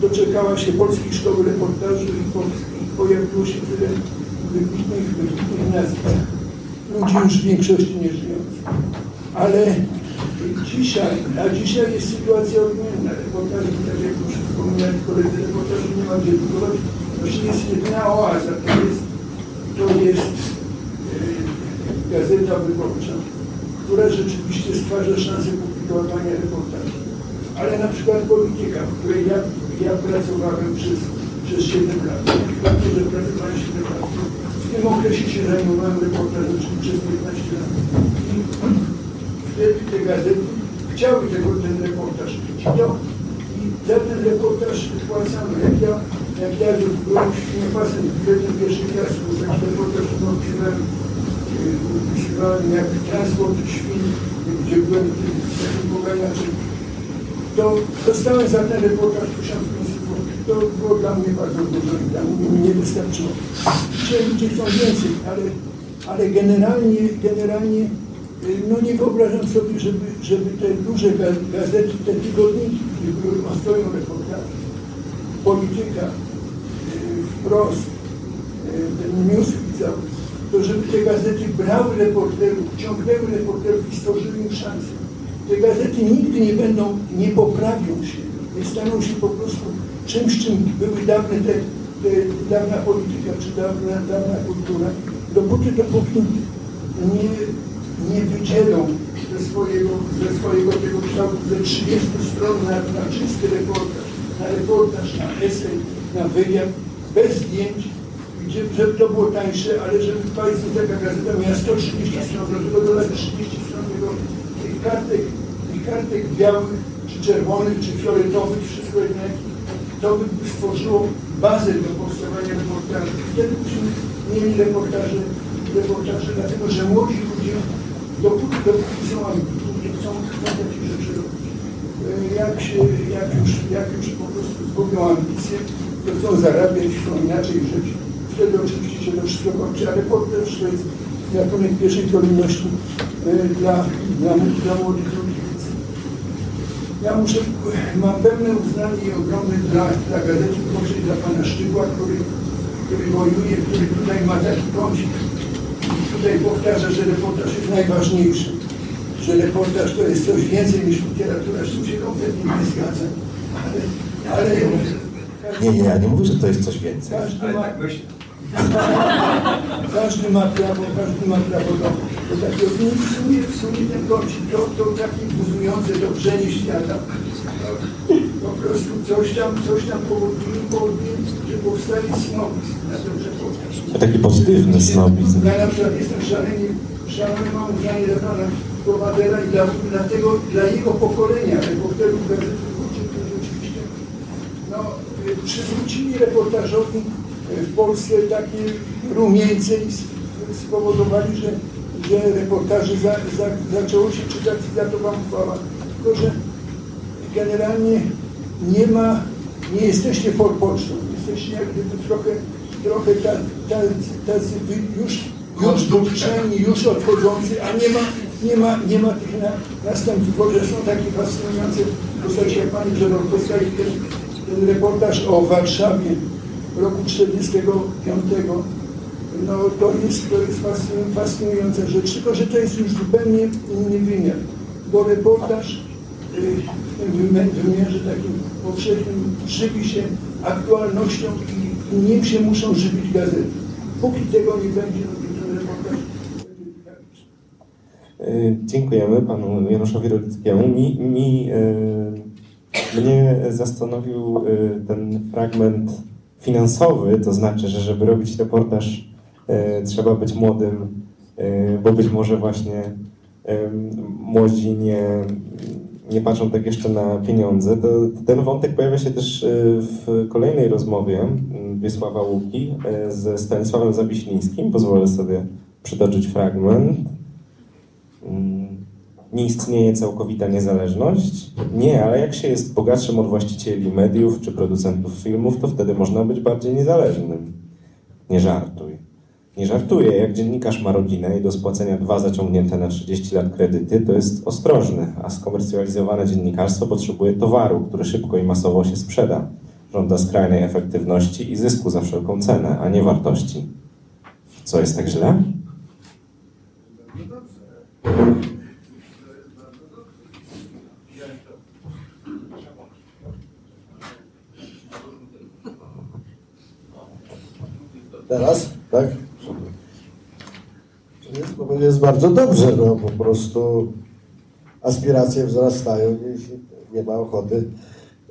doczekała się polskiej szkoły reportażu i, po, i pojawiło się tyle wybitnych, wybitnych nazwisk. Ludzi już w większości nie żyjących. Ale dzisiaj, a dzisiaj jest sytuacja odmienna. Reportaży, tak jak już wspominali koledzy, reportaży nie ma gdzie budować. Właśnie jest jedyna oaza, to jest, to jest e, Gazeta Wyborcza, która rzeczywiście stwarza szansę publikowania reportaży. Ale na przykład polityka, w której ja, ja pracowałem przez, przez 7 lat, dlatego, że pracowałem 7 lat. W tym okresie się zajmowałem reportażem, przez 15 lat. I wtedy te gazety chciały tego, ten reportaż mieć. I, za ten reportaż płacano. Jak ja, jak ja byłem świniopasem w pierwszej klasy, bo taki reportaż opisywałem, opisywałem jak transport świn, gdzie byłem takim poganiaczem. To dostałem za ten reportaż 1500 zł. To było dla mnie bardzo dużo i dla mnie nie wystarczyło. Dzisiaj ludzie chcą więcej, ale, ale generalnie, generalnie no nie wyobrażam sobie, żeby, żeby te duże gazety, te tygodniki, gdzie były ostoją reportaży, polityka, wprost, ten newsweek cały, to żeby te gazety brały reporterów, ciągnęły reporterów i stworzyły im szansę. Te gazety nigdy nie będą, nie poprawią się, nie staną się po prostu czymś, czym były dawne te, te dawna polityka czy dawna, dawna kultura, dopóty, dopóki nie, nie wydzielą ze swojego, ze swojego tego kształtu ze 30 stron na, na czysty reportaż, na reportaż, na esej, na wywiad, bez zdjęć, gdzie, żeby to było tańsze, ale żeby Państwo taka gazeta miała 130 stron, dlatego dodać 30 stron tego, tych kartek, tych kartek białych, czy czerwonych, czy fioletowych, wszystko jednak, to by stworzyło bazę do powstawania reportaży. Wtedy byśmy mieli reportaże, reportaże, dlatego że młodzi ludzie, dopóki, dopóki są ambitni, chcą, chcą takie rzeczy robić. E, Jak, się, jak, już, jak już po prostu zgubią ambicje, to chcą zarabiać, chcą inaczej żyć. Wtedy oczywiście się to wszystko kończy, ale reportaż to jest gatunek pierwszej kolejności e, dla, dla, dla młodych ludzi. Ja muszę, mam pełne uznanie i ogromne dla, dla gazety Polskiej, dla pana Sztygła, który, który wojuje, który tutaj ma taki kącik tutaj powtarza, że reportaż jest najważniejszy, że reportaż to jest coś więcej niż literatura, z czym się kompletnie nie zgadzam. Ale, ale Nie, nie, ja nie mówię, że to jest coś więcej. każdy ma, każdy ma prawo, każdy ma prawo do, do takiego. No w sumie, w sumie ten kącik to, to takie buzujące dobrzenie świata. Po prostu coś tam, coś tam powoduje, powoduje, że powstaje snobizm na tym. A taki pozytywny snobizm. Ja na przykład jestem szalenie, szalenie mam uznanie dla pana Prowadera i dla, dlatego dla jego pokolenia reporterów Kurczy, którzy oczywiście no, przywrócili reportażowi w Polsce takie rumieńce i spowodowali, że, że reportaży za, za, zaczęło się czytać i za to wam chwała. Tylko, że generalnie nie ma, nie jesteście forpocztą, jesteście jak gdyby trochę, trochę ta, ta, tacy już, już już odchodzący, a nie ma, nie ma, nie ma tych na, następnych, są takie fascynujące postaci jak pani Grzeborkowska i ten, ten reportaż o Warszawie roku 45, no to jest, to jest fascynu- fascynująca rzecz, tylko że to jest już zupełnie inny wymiar, bo reportaż w tym wymi- wymiarze takim powszechnym żywi się aktualnością i, nim się muszą żywić gazety. Póki tego nie będzie, no to ten reportaż. Y, Dziękujemy panu Januszowi Rolickiemu. Mi, mi, y, mnie zastanowił y, ten fragment finansowy, to znaczy, że żeby robić reportaż trzeba być młodym, bo być może właśnie młodzi nie, nie patrzą tak jeszcze na pieniądze. To, ten wątek pojawia się też y, w kolejnej rozmowie y, Wiesława Łuki y, ze Stanisławem Zabiślińskim. Pozwolę sobie przytoczyć fragment. Mm, Nie istnieje całkowita niezależność? Nie, ale jak się jest bogatszym od właścicieli mediów czy producentów filmów, to wtedy można być bardziej niezależnym. Nie żartuj. Nie żartuję, jak dziennikarz ma rodzinę i do spłacenia dwa zaciągnięte na 30 lat kredyty, to jest ostrożny, a skomercjalizowane dziennikarstwo potrzebuje towaru, który szybko i masowo się sprzeda. Żąda skrajnej efektywności i zysku za wszelką cenę, a nie wartości. Co jest tak źle? Teraz, tak? No, jest bardzo dobrze, no po prostu aspiracje wzrastają i nie ma ochoty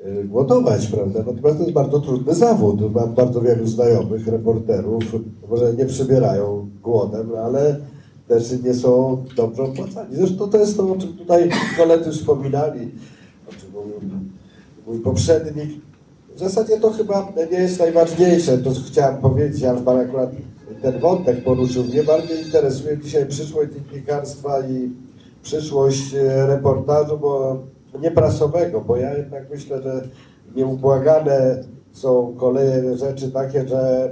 y, głodować, prawda? Natomiast to jest bardzo trudny zawód. Mam bardzo wielu znajomych, reporterów, może nie przybierają głodem, ale też nie są dobrze opłacani. Zresztą to jest to, o czym tutaj koledzy wspominali, o czym mówił mój poprzednik. W zasadzie to chyba nie jest najważniejsze, to chciałem powiedzieć, ale pan akurat ten wątek poruszył. Mnie bardziej interesuje dzisiaj przyszłość dziennikarstwa i przyszłość e, reportażu, bo nie prasowego, bo ja jednak myślę, że nieubłagane są kolejne rzeczy takie, że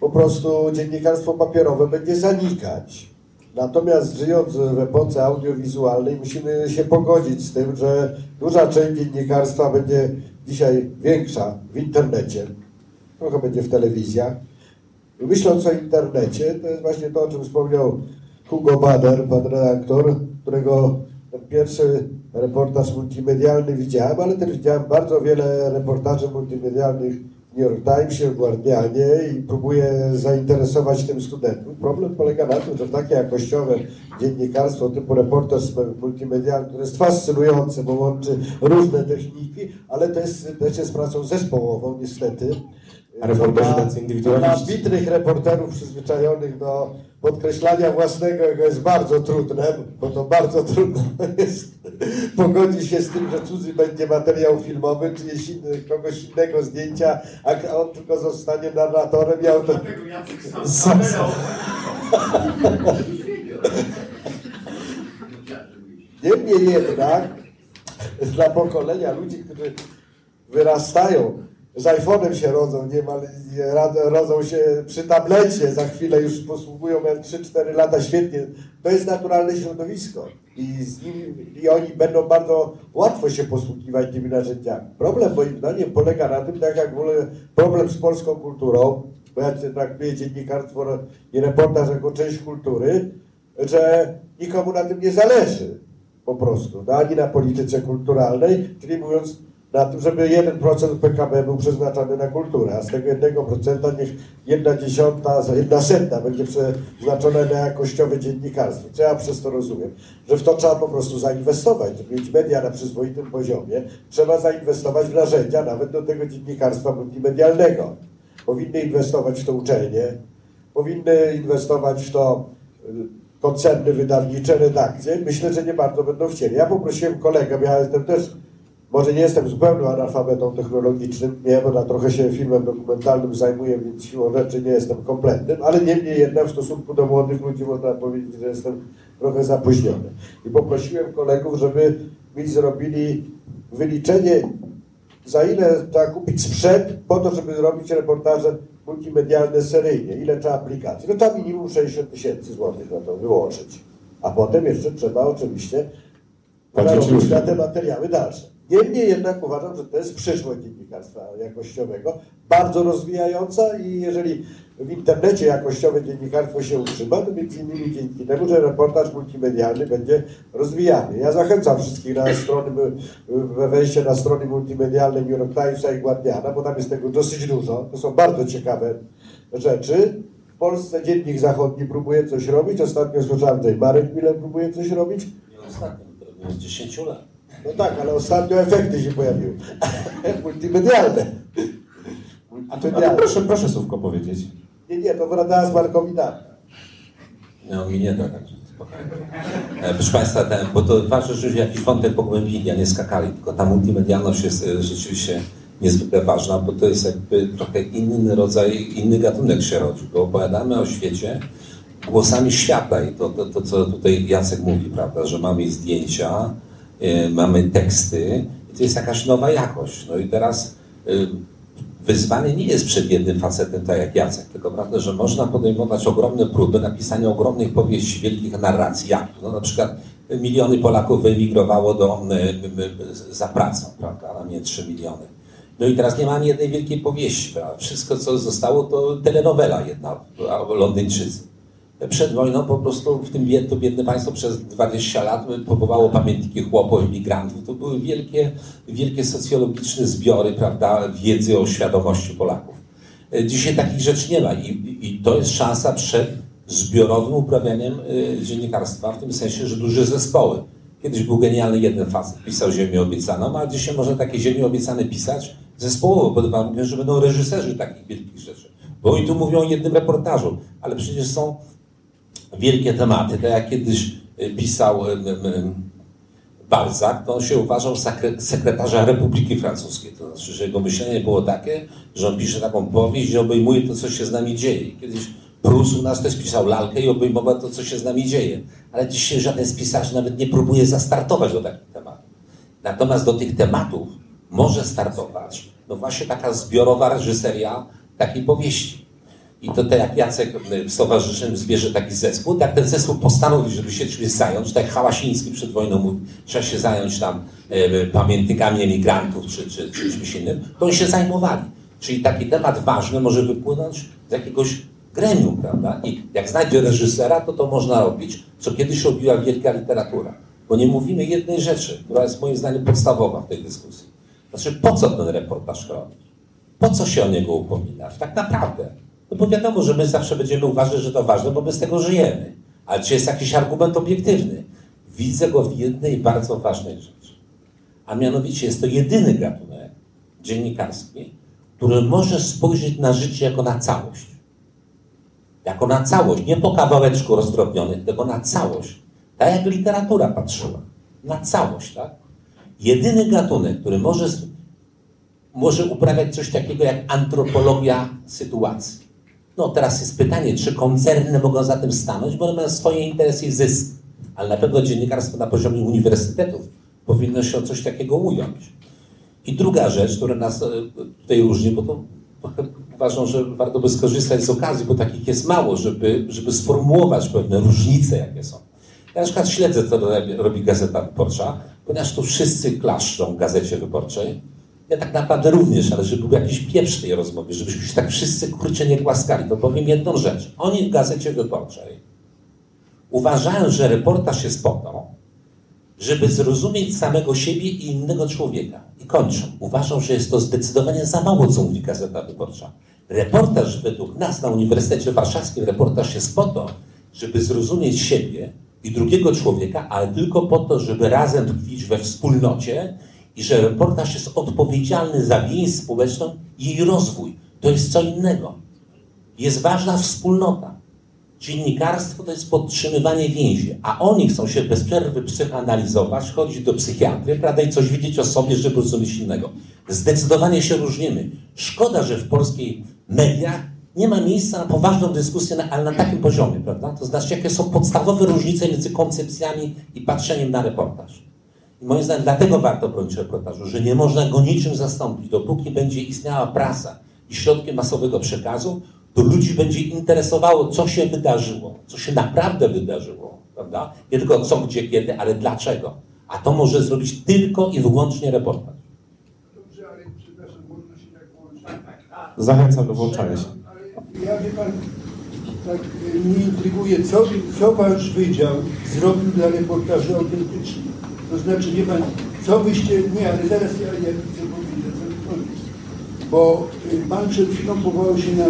po prostu dziennikarstwo papierowe będzie zanikać. Natomiast żyjąc w epoce audiowizualnej musimy się pogodzić z tym, że duża część dziennikarstwa będzie dzisiaj większa w internecie, trochę będzie w telewizjach. Myśląc o internecie, to jest właśnie to, o czym wspomniał Hugo Bader, pan redaktor, którego pierwszy reportaż multimedialny widziałem, ale też widziałem bardzo wiele reportaży multimedialnych w New York Timesie, w Guardianie i próbuję zainteresować tym studentów. Problem polega na tym, że takie jakościowe dziennikarstwo typu reportaż multimedialny, które jest fascynujące, bo łączy różne techniki, ale to jest, też jest pracą zespołową niestety. A reporterzy tacy Dla indywidualiści? bitrych reporterów przyzwyczajonych do podkreślania własnego jego jest bardzo trudne, bo to bardzo trudno jest pogodzić się z tym, że cudzy będzie materiał filmowy, czy jest inny, kogoś innego zdjęcia, a on tylko zostanie narratorem i autor... Dlatego Jacek sam Sam-. Niemniej jednak dla pokolenia ludzi, którzy wyrastają, z iPhone'em się rodzą, niemal rodzą się przy tablecie, za chwilę już posługują 3-4 lata świetnie. To jest naturalne środowisko i, z nimi, i oni będą bardzo łatwo się posługiwać tymi narzędziami. Problem moim zdaniem polega na tym, tak jak w ogóle problem z polską kulturą, bo ja traktuję dziennikarstwo i reportaż jako część kultury, że nikomu na tym nie zależy po prostu, no, ani na polityce kulturalnej, czyli mówiąc na tym, żeby 1% PKB był przeznaczony na kulturę, a z tego 1% niech jedna dziesiąta, jedna setna będzie przeznaczona na jakościowe dziennikarstwo. Co ja przez to rozumiem? Że w to trzeba po prostu zainwestować, żeby mieć media na przyzwoitym poziomie, trzeba zainwestować w narzędzia nawet do tego dziennikarstwa multimedialnego. Powinny inwestować w to uczelnie, powinny inwestować w to y, koncerny wydawnicze, redakcje. Myślę, że nie bardzo będą chcieli. Ja poprosiłem kolegę, ja jestem też, może nie jestem zupełnym analfabetą technologicznym, nie, bo na trochę się filmem dokumentalnym zajmuję, więc siłą rzeczy nie jestem kompletnym, ale niemniej jednak w stosunku do młodych ludzi można powiedzieć, że jestem trochę zapóźniony. I poprosiłem kolegów, żeby mi zrobili wyliczenie za ile trzeba kupić sprzęt po to, żeby robić reportaże multimedialne seryjnie? Ile trzeba aplikacji? No trzeba minimum 60 tysięcy złotych na to wyłożyć. A potem jeszcze trzeba oczywiście ludziom. na te materiały dalsze. Niemniej jednak uważam, że to jest przyszłość dziennikarstwa jakościowego, bardzo rozwijająca i jeżeli w internecie jakościowe dziennikarstwo się utrzyma, to między innymi dzięki temu, że reportaż multimedialny będzie rozwijany. Ja zachęcam wszystkich na strony, we wejście na strony multimedialne New York Timesa i Guardiana, bo tam jest tego dosyć dużo. To są bardzo ciekawe rzeczy. W Polsce Dziennik Zachodni próbuje coś robić. Ostatnio słyszałem, że Marek Miller próbuje coś robić. Nie ostatnio, to od 10 lat. No tak, ale ostatnio efekty się pojawiły. Multimedialne. A to, a to proszę, proszę słówko powiedzieć. Nie, nie, to wracała z Markowi Data. No mi nie da, także spokojnie. E, Proszę Państwa, ten, bo to ważne, że jakiś wątek pogłębili, a nie skakali, tylko ta multimedialność jest e, rzeczywiście niezwykle ważna, bo to jest jakby trochę inny rodzaj, inny gatunek się rodzi, bo opowiadamy o świecie głosami świata i to, to, to co tutaj Jacek mówi, prawda, że mamy zdjęcia, mamy teksty to jest jakaś nowa jakość. No i teraz e, wyzwanie nie jest przed jednym facetem, tak jak Jacek, tylko prawda, że można podejmować ogromne próby napisania ogromnych powieści, wielkich narracji, jak no, na przykład miliony Polaków wyemigrowało do, y, y, za pracą, prawda, a nie 3 miliony. No i teraz nie ma jednej wielkiej powieści, prawda? wszystko co zostało to telenowela jedna, Londyńczycy. Przed wojną po prostu w tym bied, to biedne państwo przez 20 lat powołało pamiętniki chłopów, imigrantów. To były wielkie, wielkie socjologiczne zbiory prawda, wiedzy o świadomości Polaków. E, Dzisiaj takich rzeczy nie ma i, i to jest szansa przed zbiorowym uprawianiem y, dziennikarstwa, w tym sensie, że duże zespoły. Kiedyś był genialny jeden facet, pisał Ziemię Obiecaną, a dzisiaj można takie Ziemię Obiecane pisać zespołowo, pod warunkiem, że będą reżyserzy takich wielkich rzeczy. Bo oni tu mówią o jednym reportażu, ale przecież są wielkie tematy. Tak jak kiedyś y, pisał y, Balzac, to on się uważał sekre- sekretarza Republiki Francuskiej. To znaczy, że jego myślenie było takie, że on pisze taką powieść i obejmuje to, co się z nami dzieje. Kiedyś Prus u nas też pisał lalkę i obejmował to, co się z nami dzieje. Ale dzisiaj żaden z pisarzy nawet nie próbuje zastartować do takich tematów. Natomiast do tych tematów może startować no właśnie taka zbiorowa reżyseria takiej powieści. I to tak jak Jacek w stowarzyszeniu zbierze taki zespół, tak ten zespół postanowi, żeby się czymś zająć, tak Hałasiński przed wojną mówił, trzeba się zająć tam e, pamiętnikami emigrantów czy, czy, czy czymś innym, to oni się zajmowali. Czyli taki temat ważny może wypłynąć z jakiegoś gremium, prawda? I jak znajdzie reżysera, to to można robić, co kiedyś robiła wielka literatura. Bo nie mówimy jednej rzeczy, która jest moim zdaniem podstawowa w tej dyskusji. Znaczy, po co ten reportaż robić? Po co się o niego upominać? Tak naprawdę. No bo wiadomo, że my zawsze będziemy uważać, że to ważne, bo my z tego żyjemy. Ale czy jest jakiś argument obiektywny? Widzę go w jednej bardzo ważnej rzeczy. A mianowicie jest to jedyny gatunek dziennikarski, który może spojrzeć na życie jako na całość. Jako na całość, nie po kawałeczku rozdrobnionych, tylko na całość. Tak jak literatura patrzyła. Na całość, tak? Jedyny gatunek, który może, może uprawiać coś takiego jak antropologia sytuacji. No teraz jest pytanie, czy koncerny mogą za tym stanąć, bo one mają swoje interesy i zysk. Ale na pewno dziennikarstwo na poziomie uniwersytetów powinno się o coś takiego ująć. I druga rzecz, która nas e, tutaj różni, bo to uważam, że warto by skorzystać z okazji, bo takich jest mało, żeby, żeby sformułować pewne różnice, jakie są. Ja na przykład śledzę, co robi Gazeta Wyborcza, ponieważ tu wszyscy klaszczą Gazecie Wyborczej. Ja tak naprawdę również, ale żeby był jakiś pieprz tej rozmowie, żebyśmy się tak wszyscy kurczę nie głaskali, to powiem jedną rzecz. Oni w Gazecie Wyborczej uważają, że reportaż jest po to, żeby zrozumieć samego siebie i innego człowieka. I kończą. Uważam, że jest to zdecydowanie za mało, co mówi Gazeta Wyborcza. Reportaż według nas na Uniwersytecie Warszawskim, reportaż jest po to, żeby zrozumieć siebie i drugiego człowieka, ale tylko po to, żeby razem tkwić we wspólnocie i że reportaż jest odpowiedzialny za więź społeczną i jej rozwój. To jest co innego. Jest ważna wspólnota. Dziennikarstwo to jest podtrzymywanie więzi, a oni chcą się bez przerwy psychoanalizować, chodzić do psychiatry, prawda, i coś widzieć o sobie, żeby rozumieć innego. Zdecydowanie się różnimy. Szkoda, że w polskiej mediach nie ma miejsca na poważną dyskusję, ale na takim poziomie, prawda? To znaczy, jakie są podstawowe różnice między koncepcjami i patrzeniem na reportaż. I moim zdaniem dlatego warto bronić reportażu, że nie można go niczym zastąpić. Dopóki będzie istniała prasa i środki masowego przekazu, to ludzi będzie interesowało, co się wydarzyło, co się naprawdę wydarzyło, prawda? Nie tylko co, gdzie, kiedy, ale dlaczego. A to może zrobić tylko i wyłącznie reportaż. Dobrze, ale przepraszam, można się tak włączyć. Zachęcam do włączania się. Ja wie pan, tak e, mnie intryguje, co, co wasz wydział zrobił dla reportaży autentycznych. To znaczy, wie pan, co byście, nie, ale zaraz ja, ja chcę powiedzieć, co chodzi. Bo y, pan przed chwilą powołał się na,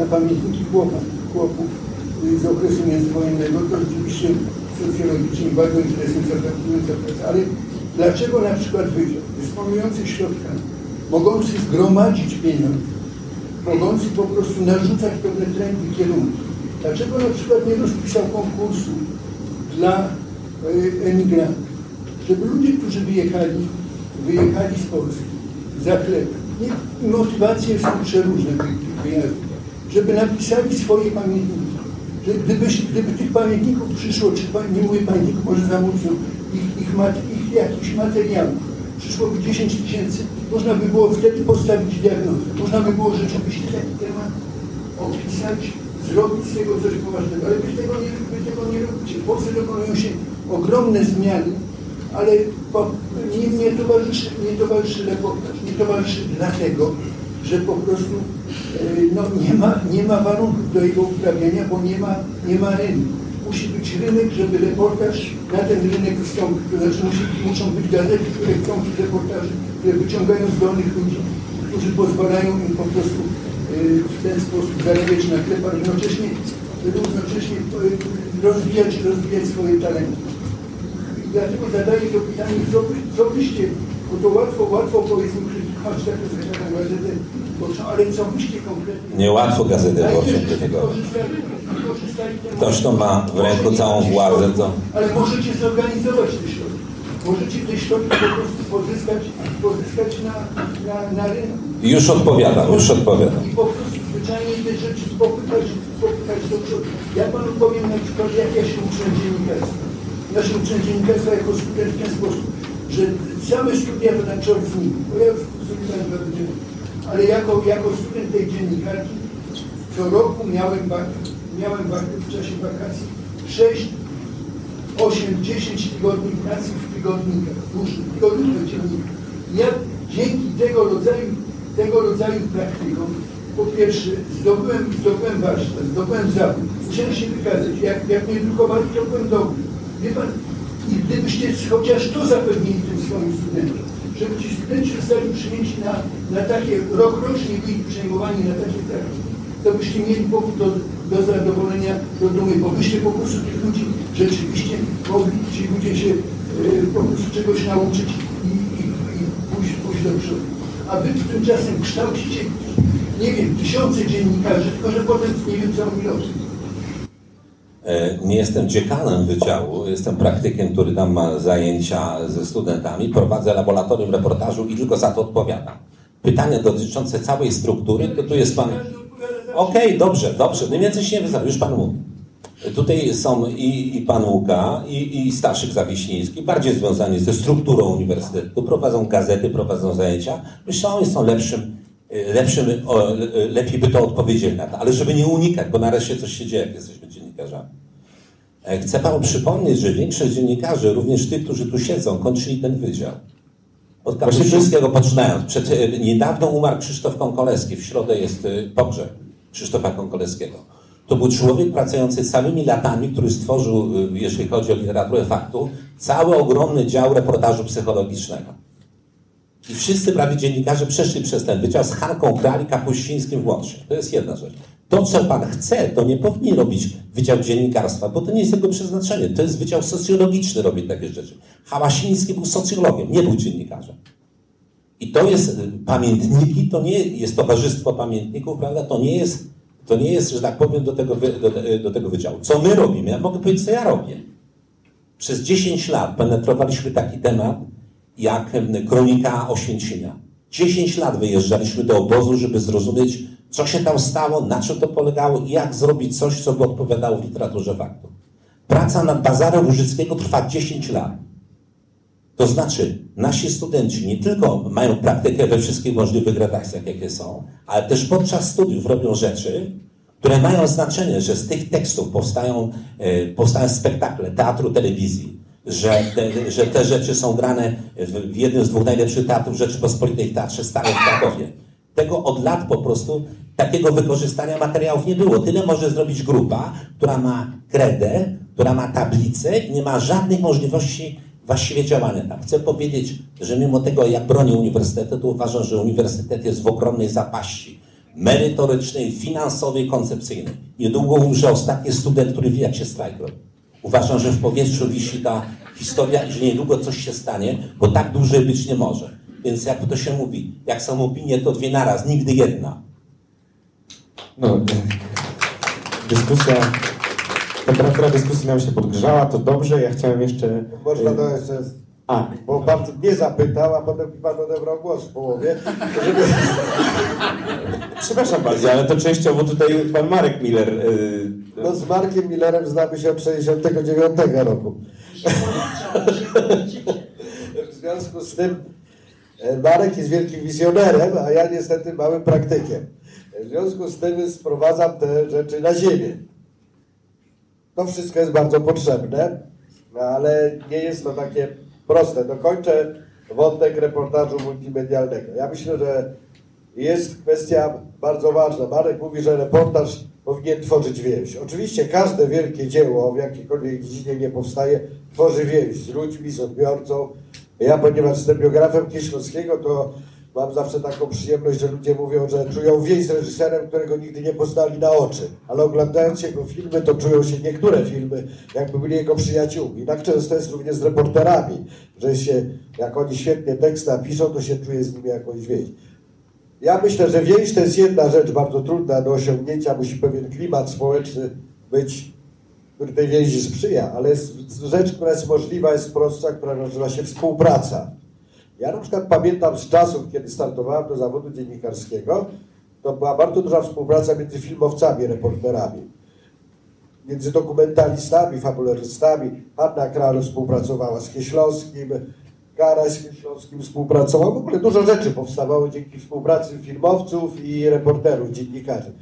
na pamiętniki chłopów, chłopów y, z okresu międzywojennego. To rzeczywiście socjologicznie bardzo interesująca praca. Ale dlaczego na przykład wydział dysponujący środkami, mogący zgromadzić pieniądze, mogący po prostu narzucać pewne trendy, kierunki. Dlaczego na przykład nie rozpisał konkursu dla y, emigrantów? Żeby ludzie, którzy wyjechali, wyjechali z Polski za chleb, motywacje są przeróżne tych wyjazdów, żeby napisali swoje pamiętniki. Że gdyby, gdyby tych pamiętników przyszło, czy nie mówię pamiętników, może za mocno, ich, ich, mat, ich jakichś materiałów, przyszłoby 10 tysięcy, można by było wtedy postawić diagnozę. Można by było rzeczywiście taki temat opisać, zrobić z tego coś poważnego. Ale wy tego nie, wy tego nie robicie. W Polsce dokonują się ogromne zmiany, ale po, nie, nie, towarzyszy, nie towarzyszy reportaż. Nie towarzyszy dlatego, że po prostu e, no, nie, ma, nie ma warunków do jego uprawiania, bo nie ma, nie ma rynku musi być rynek, żeby reportaż na ten rynek wystąpił. To znaczy musi, muszą być gazety, które chcą tych reportaży, które wyciągają zdolnych ludzi, którzy pozwalają im po prostu y, w ten sposób zarabiać na chleb, a równocześnie, równocześnie rozwijać, rozwijać swoje talenty. Dlatego zadaję to pytanie, co, wy, co wyście, bo to łatwo, łatwo powiedzmy krytykować taką gazetę, ale co wyście konkretnie... Niełatwo gazetę wyborczą krytykować. Ktoś, kto ma w ręku całą władzę, to... Ale możecie zorganizować te środki. Możecie te środki po prostu pozyskać, pozyskać na, na, na rynku. Już odpowiadam, już odpowiadam. I po prostu zwyczajnie te rzeczy spopychać, spopychać do przodu. Ja panu powiem na przykład, jak ja się uczę dziennikarstwa. Uczę dziennikarstwa jako student w ten sposób, że same studia to na czort z nimi. Bo ja już studiowałem dwa ale jako, jako student tej dziennikarki co roku miałem miałem w czasie wakacji 6, 8, 10 tygodni pracy w tygodnikach, różnych tygodnikach dziennikach. Ja dzięki tego rodzaju, tego rodzaju praktykom, po pierwsze zdobyłem, zdobyłem warsztat, zdobyłem zawód, musiałem się wykazać. Jak, jak mnie drukowali, to byłem dobry. Wie pan, I gdybyście chociaż to zapewnili tym swoim studentom, żeby ci studenci zostali przyjęci na, na takie, rok rocznie byli przyjmowani na takie praktyki, to byście mieli powód do, do zadowolenia, do dumy, bo byście po prostu tych ludzi rzeczywiście mogli, ci ludzie się e, po prostu czegoś nauczyć i, i, i pójść, pójść do przodu. A wy tymczasem kształcicie, nie wiem, tysiące dziennikarzy, tylko że potem nie wiem, co oni robią. E, Nie jestem dziekanem wydziału, jestem praktykiem, który tam ma zajęcia ze studentami, prowadzę laboratorium reportażu i tylko za to odpowiadam. Pytania dotyczące całej struktury, to tu jest pan... Okej, dobrze, dobrze, mniej więcej się nie wyzwał, już pan mówi. Tutaj są i, i pan Łuka, i, i Staszyk Zawiśniński, bardziej związani ze strukturą uniwersytetu, prowadzą gazety, prowadzą zajęcia. Myślę, że oni są lepszym, e, lepszym le- lepiej by to odpowiedzieli na to, ale żeby nie unikać, bo nareszcie coś się dzieje, jak jesteśmy dziennikarzami. E, Chcę panu przypomnieć, że większość dziennikarzy, również tych, którzy tu siedzą, kończyli ten wydział. Od Kapuścińskiego poczynając. Przed, e, niedawno umarł Krzysztof Konkoleski. W środę jest e, pogrzeb Krzysztofa Konkoleskiego. To był człowiek pracujący całymi latami, który stworzył, jeśli chodzi o literaturę faktu, cały ogromny dział reportażu psychologicznego. I wszyscy prawie dziennikarze przeszli przez ten wydział z Hanką Krali, Kapuścińskim włącznie. To jest jedna rzecz. To, co pan chce, to nie powinien robić Wydział Dziennikarstwa, bo to nie jest jego przeznaczenie. To jest Wydział Socjologiczny robić takie rzeczy. Hałasiński był socjologiem, nie był dziennikarzem. I to jest y, pamiętniki, to nie jest Towarzystwo Pamiętników, prawda? To nie jest, to nie jest że tak powiem, do tego, do, do tego wydziału. Co my robimy? Ja mogę powiedzieć, co ja robię. Przez 10 lat penetrowaliśmy taki temat, jak em, kronika Oświęcimia. 10 lat wyjeżdżaliśmy do obozu, żeby zrozumieć, co się tam stało, na czym to polegało i jak zrobić coś, co by odpowiadało w literaturze faktu. Praca nad Bazarem Łużyckiego trwa 10 lat. To znaczy, nasi studenci nie tylko mają praktykę we wszystkich możliwych redakcjach, jakie są, ale też podczas studiów robią rzeczy, które mają znaczenie, że z tych tekstów powstają, e, powstają spektakle teatru, telewizji, że te, że te rzeczy są grane w, jednym z dwóch najlepszych teatrów Rzeczypospolitej w Teatrze Starym w Krakowie. Tego od lat po prostu takiego wykorzystania materiałów nie było. Tyle może zrobić grupa, która ma kredę, która ma tablicę i nie ma żadnej możliwości właściwie działania tam. Chcę powiedzieć, że mimo tego, jak bronię uniwersytetu, to uważam, że uniwersytet jest w ogromnej zapaści merytorycznej, finansowej, koncepcyjnej. Niedługo umrze ostatni student, który wie, jak się strajk robi. Uważam, że w powietrzu wisi ta historia i że niedługo coś się stanie, bo tak dłużej być nie może. Więc jak to się mówi, jak są opinie, to dwie naraz, nigdy jedna. No, dyskusja, temperatura dyskusji nam się podgrzała, to dobrze, ja chciałem jeszcze... Można to jeszcze, A, bo pan nie zapytał, a potem mi pan odebrał głos w połowie, żeby... przepraszam bardzo, ale to częściowo tutaj pan Marek Miller... e, No z Markiem Millerem znamy się od 69 roku. W związku z tym e, Marek jest wielkim wizjonerem, a ja niestety małym praktykiem. W związku z tym sprowadzam te rzeczy na ziemię. To wszystko jest bardzo potrzebne, no ale nie jest to takie proste. Dokończę wątek reportażu multimedialnego. Ja myślę, że jest kwestia bardzo ważna. Marek mówi, że reportaż powinien tworzyć więź. Oczywiście każde wielkie dzieło w jakiejkolwiek dziedzinie nie powstaje, tworzy więź z ludźmi, z odbiorcą. Ja, ponieważ jestem biografem Kieślowskiego, to mam zawsze taką przyjemność, że ludzie mówią, że czują więź z reżyserem, którego nigdy nie poznali na oczy. Ale oglądając jego filmy, to czują się niektóre filmy, jakby byli jego przyjaciółmi. Tak często jest również z reporterami, że się, jak oni świetnie tekst napiszą, to się czuje z nimi jakąś więź. Ja myślę, że więź to jest jedna rzecz bardzo trudna do osiągnięcia. Musi pewien klimat społeczny być, który tej więzi sprzyja, ale jest rzecz, która jest możliwa, jest prostsza, która nazywa się współpraca. Ja na przykład pamiętam z czasów, kiedy startowałem do zawodu dziennikarskiego, to była bardzo duża współpraca między filmowcami, reporterami. Między dokumentalistami, fabularystami. Hanna Kral współpracowała z Kieślowskim, Karaś z Kieślowskim współpracował. W ogóle dużo rzeczy powstawało dzięki współpracy filmowców i reporterów, dziennikarzy.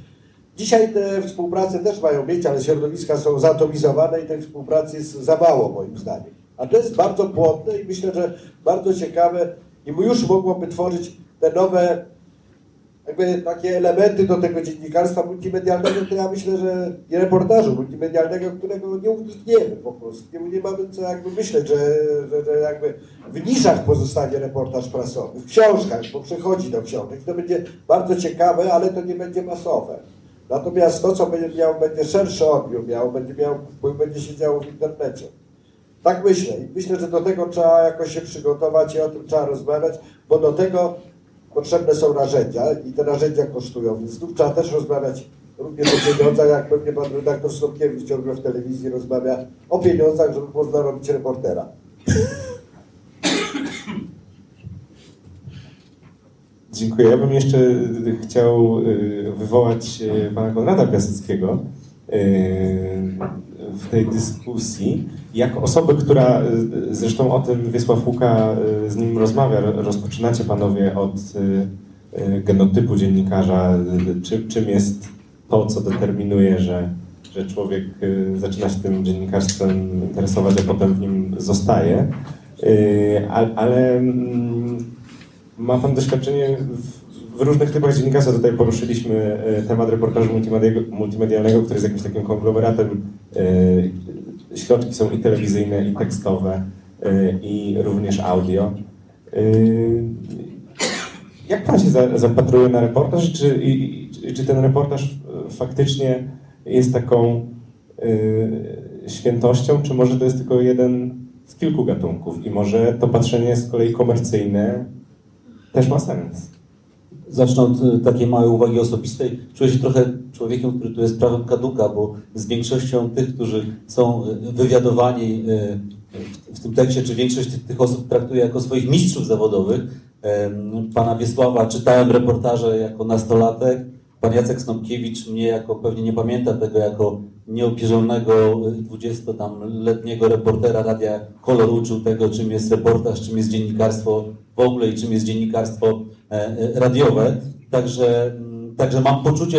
Dzisiaj te współprace też mają mieć, ale środowiska są zatomizowane i tej współpracy jest za mało moim zdaniem. A to jest bardzo płodne i myślę, że bardzo ciekawe i już mogłoby tworzyć te nowe jakby takie elementy do tego dziennikarstwa multimedialnego, to ja myślę, że i reportażu multimedialnego, którego nie unikniemy po prostu. Nie, nie mamy co jakby myśleć, że, że, że jakby w niszach pozostanie reportaż prasowy, w książkach, bo przechodzi do książek. To będzie bardzo ciekawe, ale to nie będzie masowe. Natomiast to, co będzie miało, będzie szerszy odbiór miało, będzie, miało, będzie się działo w internecie. Tak myślę. I myślę, że do tego trzeba jakoś się przygotować i o tym trzeba rozmawiać, bo do tego potrzebne są narzędzia i te narzędzia kosztują, więc tu trzeba też rozmawiać również o pieniądzach, jak pewnie pan redaktor Stopkiewicz ciągle w telewizji rozmawia o pieniądzach, żeby można robić reportera. Dziękuję. Ja bym jeszcze chciał y, wywołać y, pana Konrada Piaseckiego w tej dyskusji, jak osoby, która, zresztą o tym Wiesław Łuka z nim rozmawia, rozpoczynacie panowie od genotypu dziennikarza, czy, czym jest to, co determinuje, że, że człowiek zaczyna się tym dziennikarstwem interesować, a potem w nim zostaje. Ale mm, ma Pan doświadczenie w, w różnych typach dziennikarstwa. Tutaj poruszyliśmy e, temat reportażu multimedialnego, który jest jakimś takim konglomeratem. E, środki są i telewizyjne, i tekstowe, e, i również audio. Jak Pan się zapatruje na reportaż? Czy, czy ten reportaż faktycznie jest taką świętością, czy może to jest tylko jeden z kilku gatunków i może to patrzenie z kolei komercyjne też ma sens. Zacznę od e, takiej małej uwagi osobistej. Czuję się trochę człowiekiem, który tu jest prawem kaduka, bo z większością tych, którzy są e, wywiadowani e, w tym tekście, czy większość tych, osób traktuje jako swoich mistrzów zawodowych. Pana Wiesława czytałem reportaże jako nastolatek, Pan Jacek Snopkiewicz mnie jako, pewnie nie pamięta tego, jako nieopierzonego 20-letniego reportera Radia Kolor uczył tego, czym jest reportaż, czym jest dziennikarstwo w ogóle i czym jest dziennikarstwo radiowe. Także, mm, także mam poczucie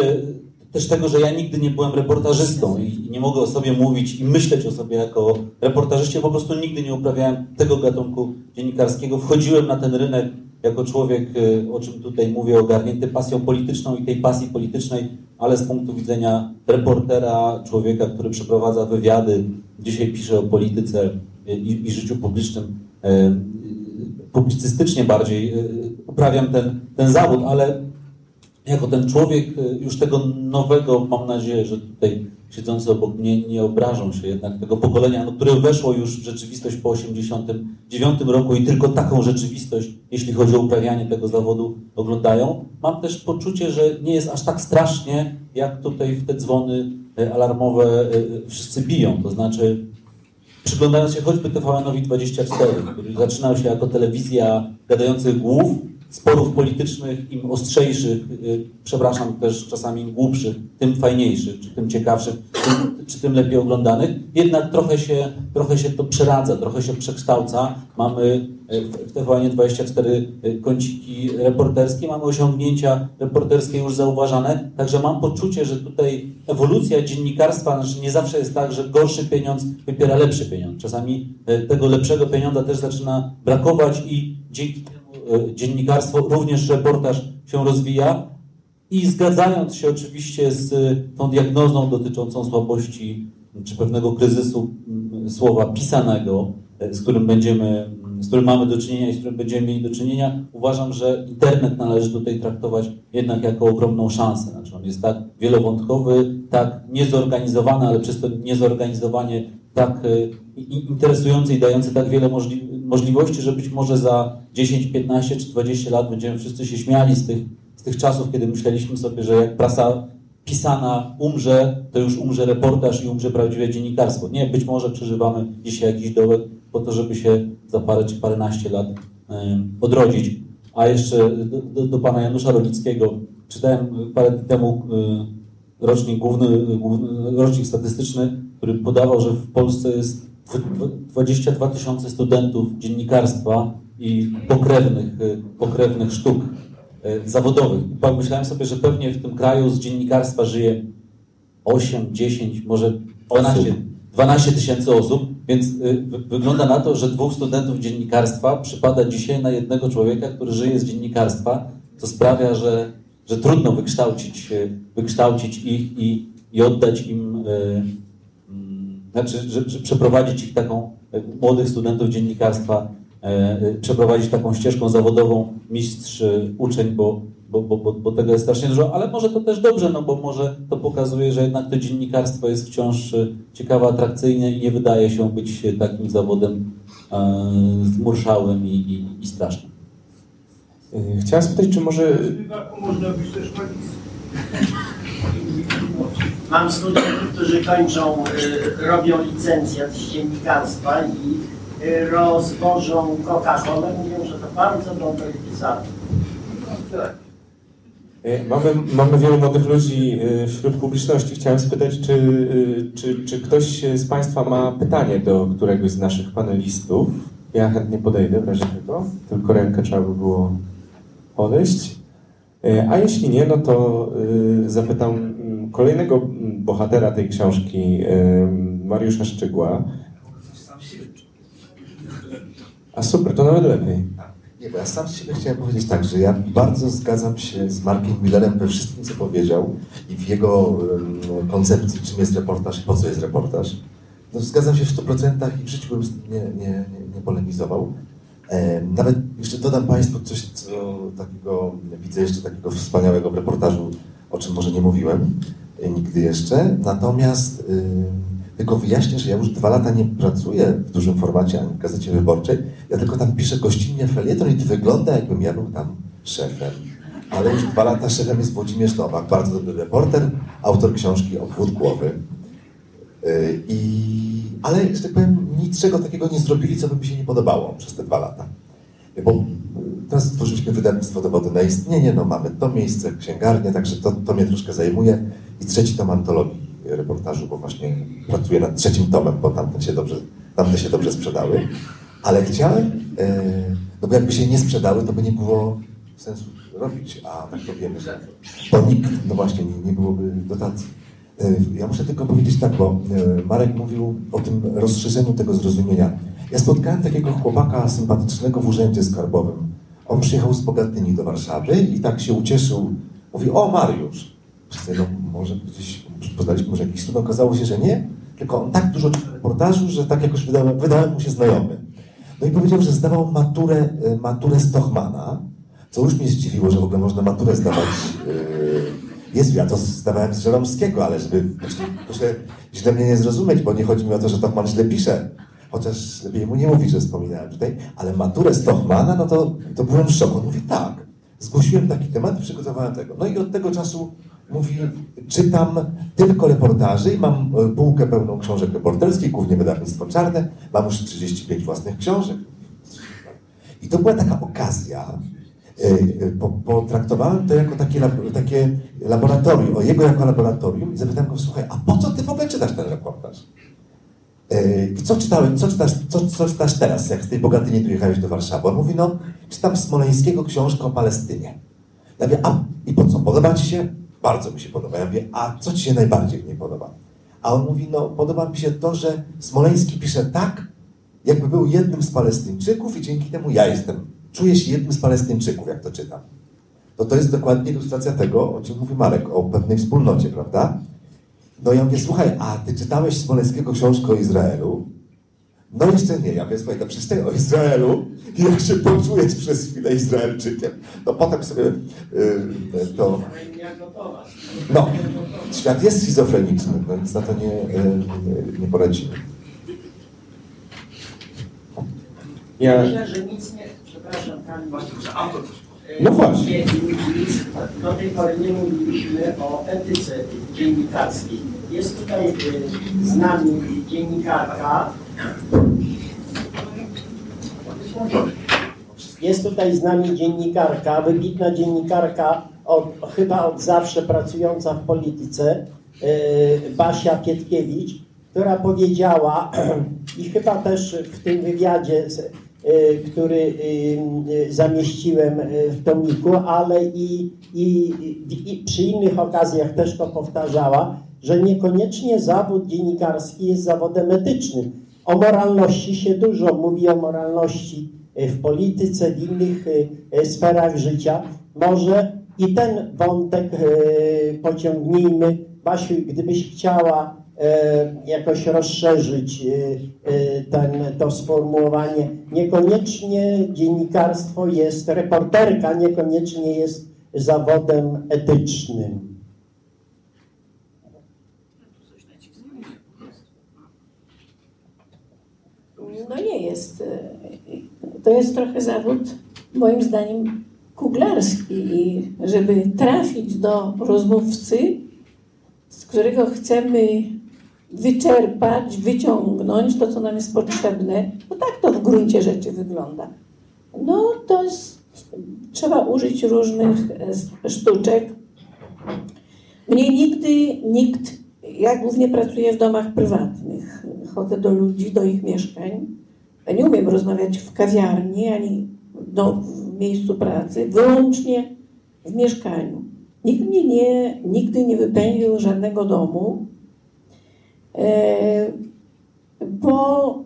też tego, że ja nigdy nie byłem reportażystą i nie mogę o sobie mówić i myśleć o sobie jako reportażyście. Po prostu nigdy nie uprawiałem tego gatunku dziennikarskiego. Wchodziłem na ten rynek jako człowiek, y, o czym tutaj mówię, ogarnięty pasją polityczną i tej pasji politycznej, ale z punktu widzenia reportera, człowieka, który przeprowadza wywiady, dzisiaj pisze o polityce i, i życiu publicznym, y, publicystycznie bardziej uprawiam ten, ten zawód, ale jako ten człowiek już tego nowego, mam nadzieję, że tutaj siedzący obok mnie nie obrażą się jednak tego pokolenia, no, które weszło już w rzeczywistość po 89 roku i tylko taką rzeczywistość, jeśli chodzi o uprawianie tego zawodu, oglądają. Mam też poczucie, że nie jest aż tak strasznie, jak tutaj w te dzwony e, alarmowe e, wszyscy biją. To znaczy, przyglądając się choćby TVN-owi 24, który zaczynał się jako telewizja gadających głów, sporów politycznych, im ostrzejszych, y, przepraszam też czasami im głupszych, tym fajniejszych, czy tym ciekawszych, tym, czy tym lepiej oglądanych. Jednak trochę się, trochę się to przeradza, trochę się przekształca. Mamy y, w TVN 24 y, kąciki reporterskie, mamy osiągnięcia reporterskie już zauważane, także mam poczucie, że tutaj ewolucja dziennikarstwa, znaczy nie zawsze jest tak, że gorszy pieniądz wypiera lepszy pieniądz. Czasami tego lepszego pieniądza też zaczyna brakować i dzięki dziennikarstwo, również reportaż się rozwija i zgadzając się oczywiście z tą diagnozą dotyczącą słabości czy pewnego kryzysu słowa pisanego, e, z którym będziemy, z którym mamy do czynienia i z którym będziemy mieli do czynienia, uważam, że internet należy tutaj traktować jednak jako ogromną szansę. Znaczy on jest tak wielowątkowy, tak niezorganizowany, ale przez to niezorganizowanie tak interesujący i dający tak wiele możliwości możliwości, że być może za 10, 15 czy 20 lat będziemy wszyscy się śmiali z tych, z tych czasów, kiedy myśleliśmy sobie, że jak prasa pisana umrze, to już umrze reportaż i umrze prawdziwe dziennikarstwo. Nie, być może przeżywamy dzisiaj jakiś dołek po to, żeby się za parę czy paręnaście lat y, odrodzić. A jeszcze do, do, do, pana Janusza Rolickiego czytałem parę dni temu y, rocznik główny, główny, rocznik statystyczny, który podawał, że w Polsce jest 22 tysiące studentów dziennikarstwa i pokrewnych, y, pokrewnych sztuk y, zawodowych. Pomyślałem sobie, że pewnie w tym kraju z dziennikarstwa żyje 8, 10, może 12, 12 tysięcy osób, więc y, wygląda na to, że dwóch studentów dziennikarstwa przypada dzisiaj na jednego człowieka, który żyje z dziennikarstwa, co sprawia, że że trudno wykształcić, wykształcić ich i, i oddać im, znaczy, że, że przeprowadzić ich taką, młodych studentów dziennikarstwa, przeprowadzić taką ścieżką zawodową mistrz, uczeń, bo bo, bo, bo, bo tego jest strasznie dużo, ale może to też dobrze, no bo może to pokazuje, że jednak to dziennikarstwo jest wciąż e, ciekawe, atrakcyjne i nie wydaje się być takim zawodem e, zmurszałym i, i, i strasznym. E, chciałem spytać, czy może... Można być też Mam studentów, którzy kończą, y, robią licencjat z dziennikarstwa i y, rozwożą Coca-Colę. Mówią, że to bardzo dobry pisarz. E, mamy, mamy wielu młodych ludzi e, wśród publiczności. Chciałem spytać, czy, e, czy, czy ktoś z Państwa ma pytanie do któregoś z naszych panelistów? Ja chętnie podejdę w razie tego, tylko rękę trzeba by było podejść. A jeśli nie, no to zapytam mm, kolejnego bohatera tej książki, Mariusza Szczygła. A super, to nawet lepiej. Nie, bo ja sam z siebie chciałem powiedzieć tak, że ja bardzo zgadzam się z Markiem Millerem we wszystkim, co powiedział i w jego koncepcji, czym jest reportaż i po co jest reportaż. No, zgadzam się w 100% i w życiu bym nie, nie, nie, nie polemizował. Nawet jeszcze dodam Państwu coś, co takiego, widzę jeszcze takiego wspaniałego reportażu, o czym może nie mówiłem nigdy jeszcze. Natomiast... E, tylko wyjaśnię, że ja już dwa lata nie pracuję w dużym formacie ani w Gazecie Wyborczej. Ja tylko tam piszę gościnnie felieton i to wygląda, jakbym ja był tam szefem. Ale już dwa lata szefem jest Włodzimierz Nowak, bardzo dobry reporter, autor książki Obwód Głowy. Y, I, ale, że tak powiem, niczego takiego nie zrobili, co by mi się nie podobało przez te dwa lata. Bo teraz stworzyliśmy wydawnictwo Dowody na istnienie, no mamy to miejsce, księgarnię, także to, to mnie troszkę zajmuje. I trzeci tom antologii reportażu, bo właśnie pracuję nad trzecim tomem, bo tamte się dobrze, tamte się dobrze sprzedały. Ale chciałem, e, no bo jakby się nie sprzedały, to by nie było sensu robić, a tak to wiemy, że bo nikt, no właśnie, nie, nie byłoby dotacji. E, ja muszę tylko powiedzieć tak, bo e, Marek mówił o tym rozszerzeniu tego zrozumienia. Ja spotkałem takiego chłopaka sympatycznego w urzędzie skarbowym. On przyjechał z Bogatyni do Warszawy i tak się ucieszył. Mówi, o Mariusz. No, może gdzieś poznaliśmy może jakiś cud, okazało się, że nie, tylko on tak dużo reportażu, że tak jakoś wydałem, wydałem mu się znajomy. No i powiedział, że zdawał maturę, e, maturę Stochmana, co już mnie zdziwiło, że w ogóle można maturę zdawać. E, Jezu, ja to zdawałem z Żeromskiego, ale żeby, proszę źle mnie nie zrozumieć, bo nie chodzi mi o to, że Stochman źle pisze, chociaż lepiej mu nie mówić, że wspominałem tutaj, ale maturę Stochmana, no to, to byłem w szoku. On mówi, tak, zgłosiłem taki temat i przygotowałem tego. No i od tego czasu mówi, czytam tylko reportaży i mam e, półkę pełną książek reporterskich, głównie wydawnictwo czarne, mam już 35 własnych książek. I to była taka okazja, e, e, potraktowałem to jako takie, takie laboratorium, o jego jako laboratorium i zapytałem go, słuchaj, a po co ty w ogóle czytasz ten reportaż? I co czytałeś, co czytasz, co, co czytasz teraz, jak z tej Bogatyni tu jechałeś do Warszawy? On mówi, no, czytam Smoleńskiego książkę o Palestynie. Ja mówię, a i po co, podoba ci się? Bardzo mi się podoba. Ja mówię, a co ci się najbardziej nie podoba? A on mówi, no podoba mi się to, że Smoleński pisze tak, jakby był jednym z Palestyńczyków i dzięki temu ja jestem, czuję się jednym z Palestyńczyków, jak to czytam. To to jest dokładnie ilustracja tego, o czym mówi Marek, o pewnej wspólnocie, prawda? No ja mówię, słuchaj, a ty czytałeś Smoleńskiego książkę o Izraelu? No jeszcze nie, ja mówię, słuchaj, to przeczytaj o Izraelu i jak się poczujesz przez chwilę Izraelczykiem, no potem sobie yy, to... No, świat jest schizofreniczny, no więc na to nie, yy, nie poradzimy. Ja myślę, że nic nie... Przepraszam, Pani. No właśnie. Do tej pory nie mówiliśmy o etyce dziennikarskiej. Jest tutaj z nami dziennikarka, jest tutaj z nami dziennikarka, wybitna dziennikarka, od, chyba od zawsze pracująca w polityce, yy, Basia Pietkiewicz, która powiedziała, i chyba też w tym wywiadzie, który yy, zamieściłem w tomiku, ale i, i, i przy innych okazjach też to powtarzała, że niekoniecznie zawód dziennikarski jest zawodem etycznym o moralności się dużo mówi, o moralności e, w polityce, w innych e, e, sferach życia. Może I ten wątek e, pociągnijmy. Basiu, gdybyś chciała e, jakoś rozszerzyć e, ten, to sformułowanie. Niekoniecznie dziennikarstwo jest, reporterka niekoniecznie jest zawodem etycznym. No nie jest. To jest trochę zawód, moim zdaniem, kuglarski i żeby trafić do rozmówcy, z którego chcemy wyczerpać, wyciągnąć to, co nam jest potrzebne, no tak to w gruncie rzeczy wygląda. No to jest, trzeba użyć różnych e, sztuczek. Mnie nigdy nikt, ja głównie pracuję w domach prywatnych, chodzę do ludzi, do ich mieszkań. Ja nie umiem rozmawiać w kawiarni ani do, w miejscu pracy, wyłącznie w mieszkaniu. Nikt mnie nie, nigdy nie wypędził żadnego domu, bo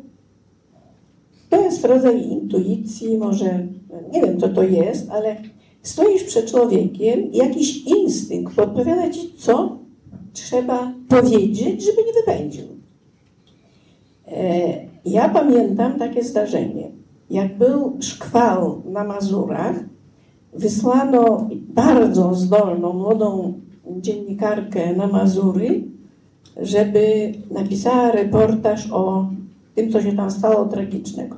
to jest rodzaj intuicji, może nie wiem, co to jest, ale stoisz przed człowiekiem jakiś instynkt podpowiada ci, co trzeba powiedzieć, żeby nie wypędził. E, ja pamiętam takie zdarzenie. Jak był szkwał na Mazurach, wysłano bardzo zdolną, młodą dziennikarkę na Mazury, żeby napisała reportaż o tym, co się tam stało tragicznego.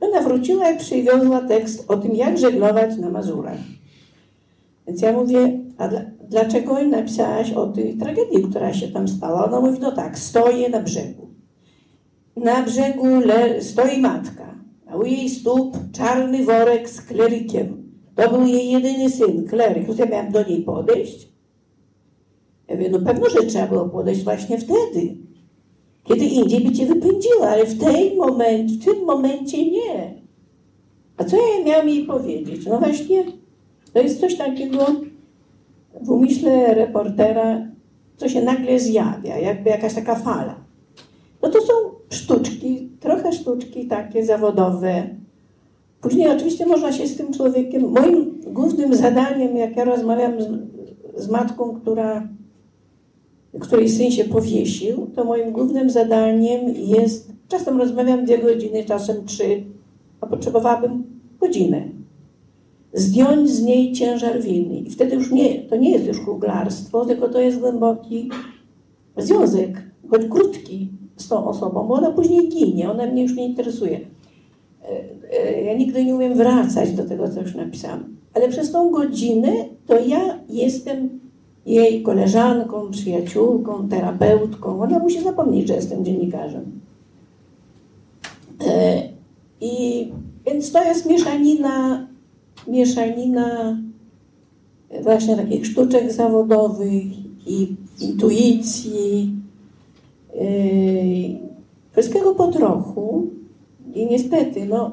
Ona wróciła i przywiozła tekst o tym, jak żeglować na Mazurach. Więc ja mówię, a dla, dlaczego napisałaś o tej tragedii, która się tam stała? Ona mówi, no tak, stoję na brzegu. Na brzegu stoi matka, a u jej stóp czarny worek z klerykiem. To był jej jedyny syn, kleryk. Ja miałam do niej podejść? Ja mówię, no pewno, że trzeba było podejść właśnie wtedy. Kiedy indziej by cię wypędziła, ale w, tej moment, w tym momencie nie. A co ja miałam jej powiedzieć? No właśnie, to jest coś takiego w umyśle reportera, co się nagle zjawia, jakby jakaś taka fala. No to są sztuczki, trochę sztuczki takie zawodowe. Później oczywiście można się z tym człowiekiem, moim głównym zadaniem, jak ja rozmawiam z, z matką, która której syn się powiesił, to moim głównym zadaniem jest, czasem rozmawiam dwie godziny, czasem trzy, a potrzebowałabym godzinę. Zdjąć z niej ciężar winy. I wtedy już nie, to nie jest już kuglarstwo, tylko to jest głęboki związek, choć krótki z tą osobą, bo ona później ginie, ona mnie już nie interesuje. E, e, ja nigdy nie umiem wracać do tego, co już napisałam. Ale przez tą godzinę to ja jestem jej koleżanką, przyjaciółką, terapeutką. Ona musi zapomnieć, że jestem dziennikarzem. E, I więc to jest mieszanina, mieszanina właśnie takich sztuczek zawodowych i intuicji, yy, wszystkiego po trochu. I niestety, no,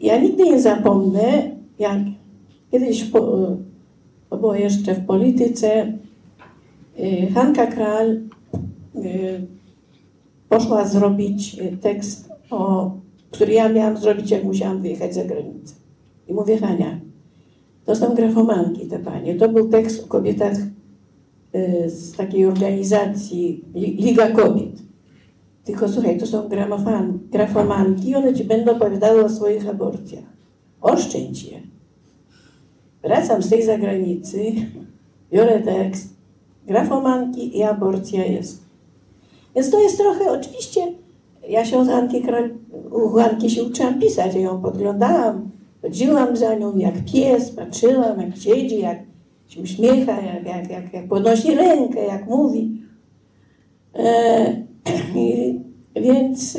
ja nigdy nie zapomnę, jak kiedyś po, było jeszcze w polityce, y, Hanka Kral y, poszła zrobić y, tekst, o, który ja miałam zrobić, jak musiałam wyjechać za granicę. I mówię, Hania, to są grafomanki te panie. To był tekst o kobietach z takiej organizacji Liga Kobiet. Tylko słuchaj, to są grafomanki, one ci będą opowiadały o swoich aborcjach. Oszczędź je. Wracam z tej zagranicy, biorę tekst, grafomanki i aborcja jest. Więc to jest trochę, oczywiście, ja się z Anki, u Anki się uczyłam pisać, ja ją podglądałam, chodziłam za nią jak pies, patrzyłam jak siedzi, jak się uśmiecha, jak, jak, jak, jak podnosi rękę, jak mówi. E, więc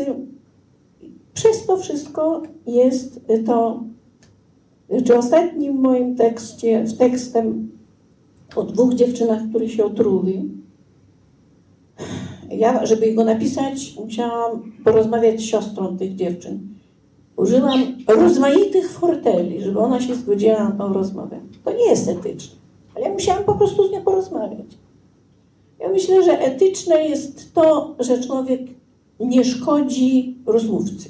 przez to wszystko jest to czy ostatnim moim tekście, tekstem o dwóch dziewczynach, które się otruły, ja, żeby go napisać, musiałam porozmawiać z siostrą tych dziewczyn. Użyłam rozmaitych forteli, żeby ona się zgodziła na tą rozmowę. To nie jest etyczne, ale ja musiałam po prostu z nią porozmawiać. Ja myślę, że etyczne jest to, że człowiek nie szkodzi rozmówcy.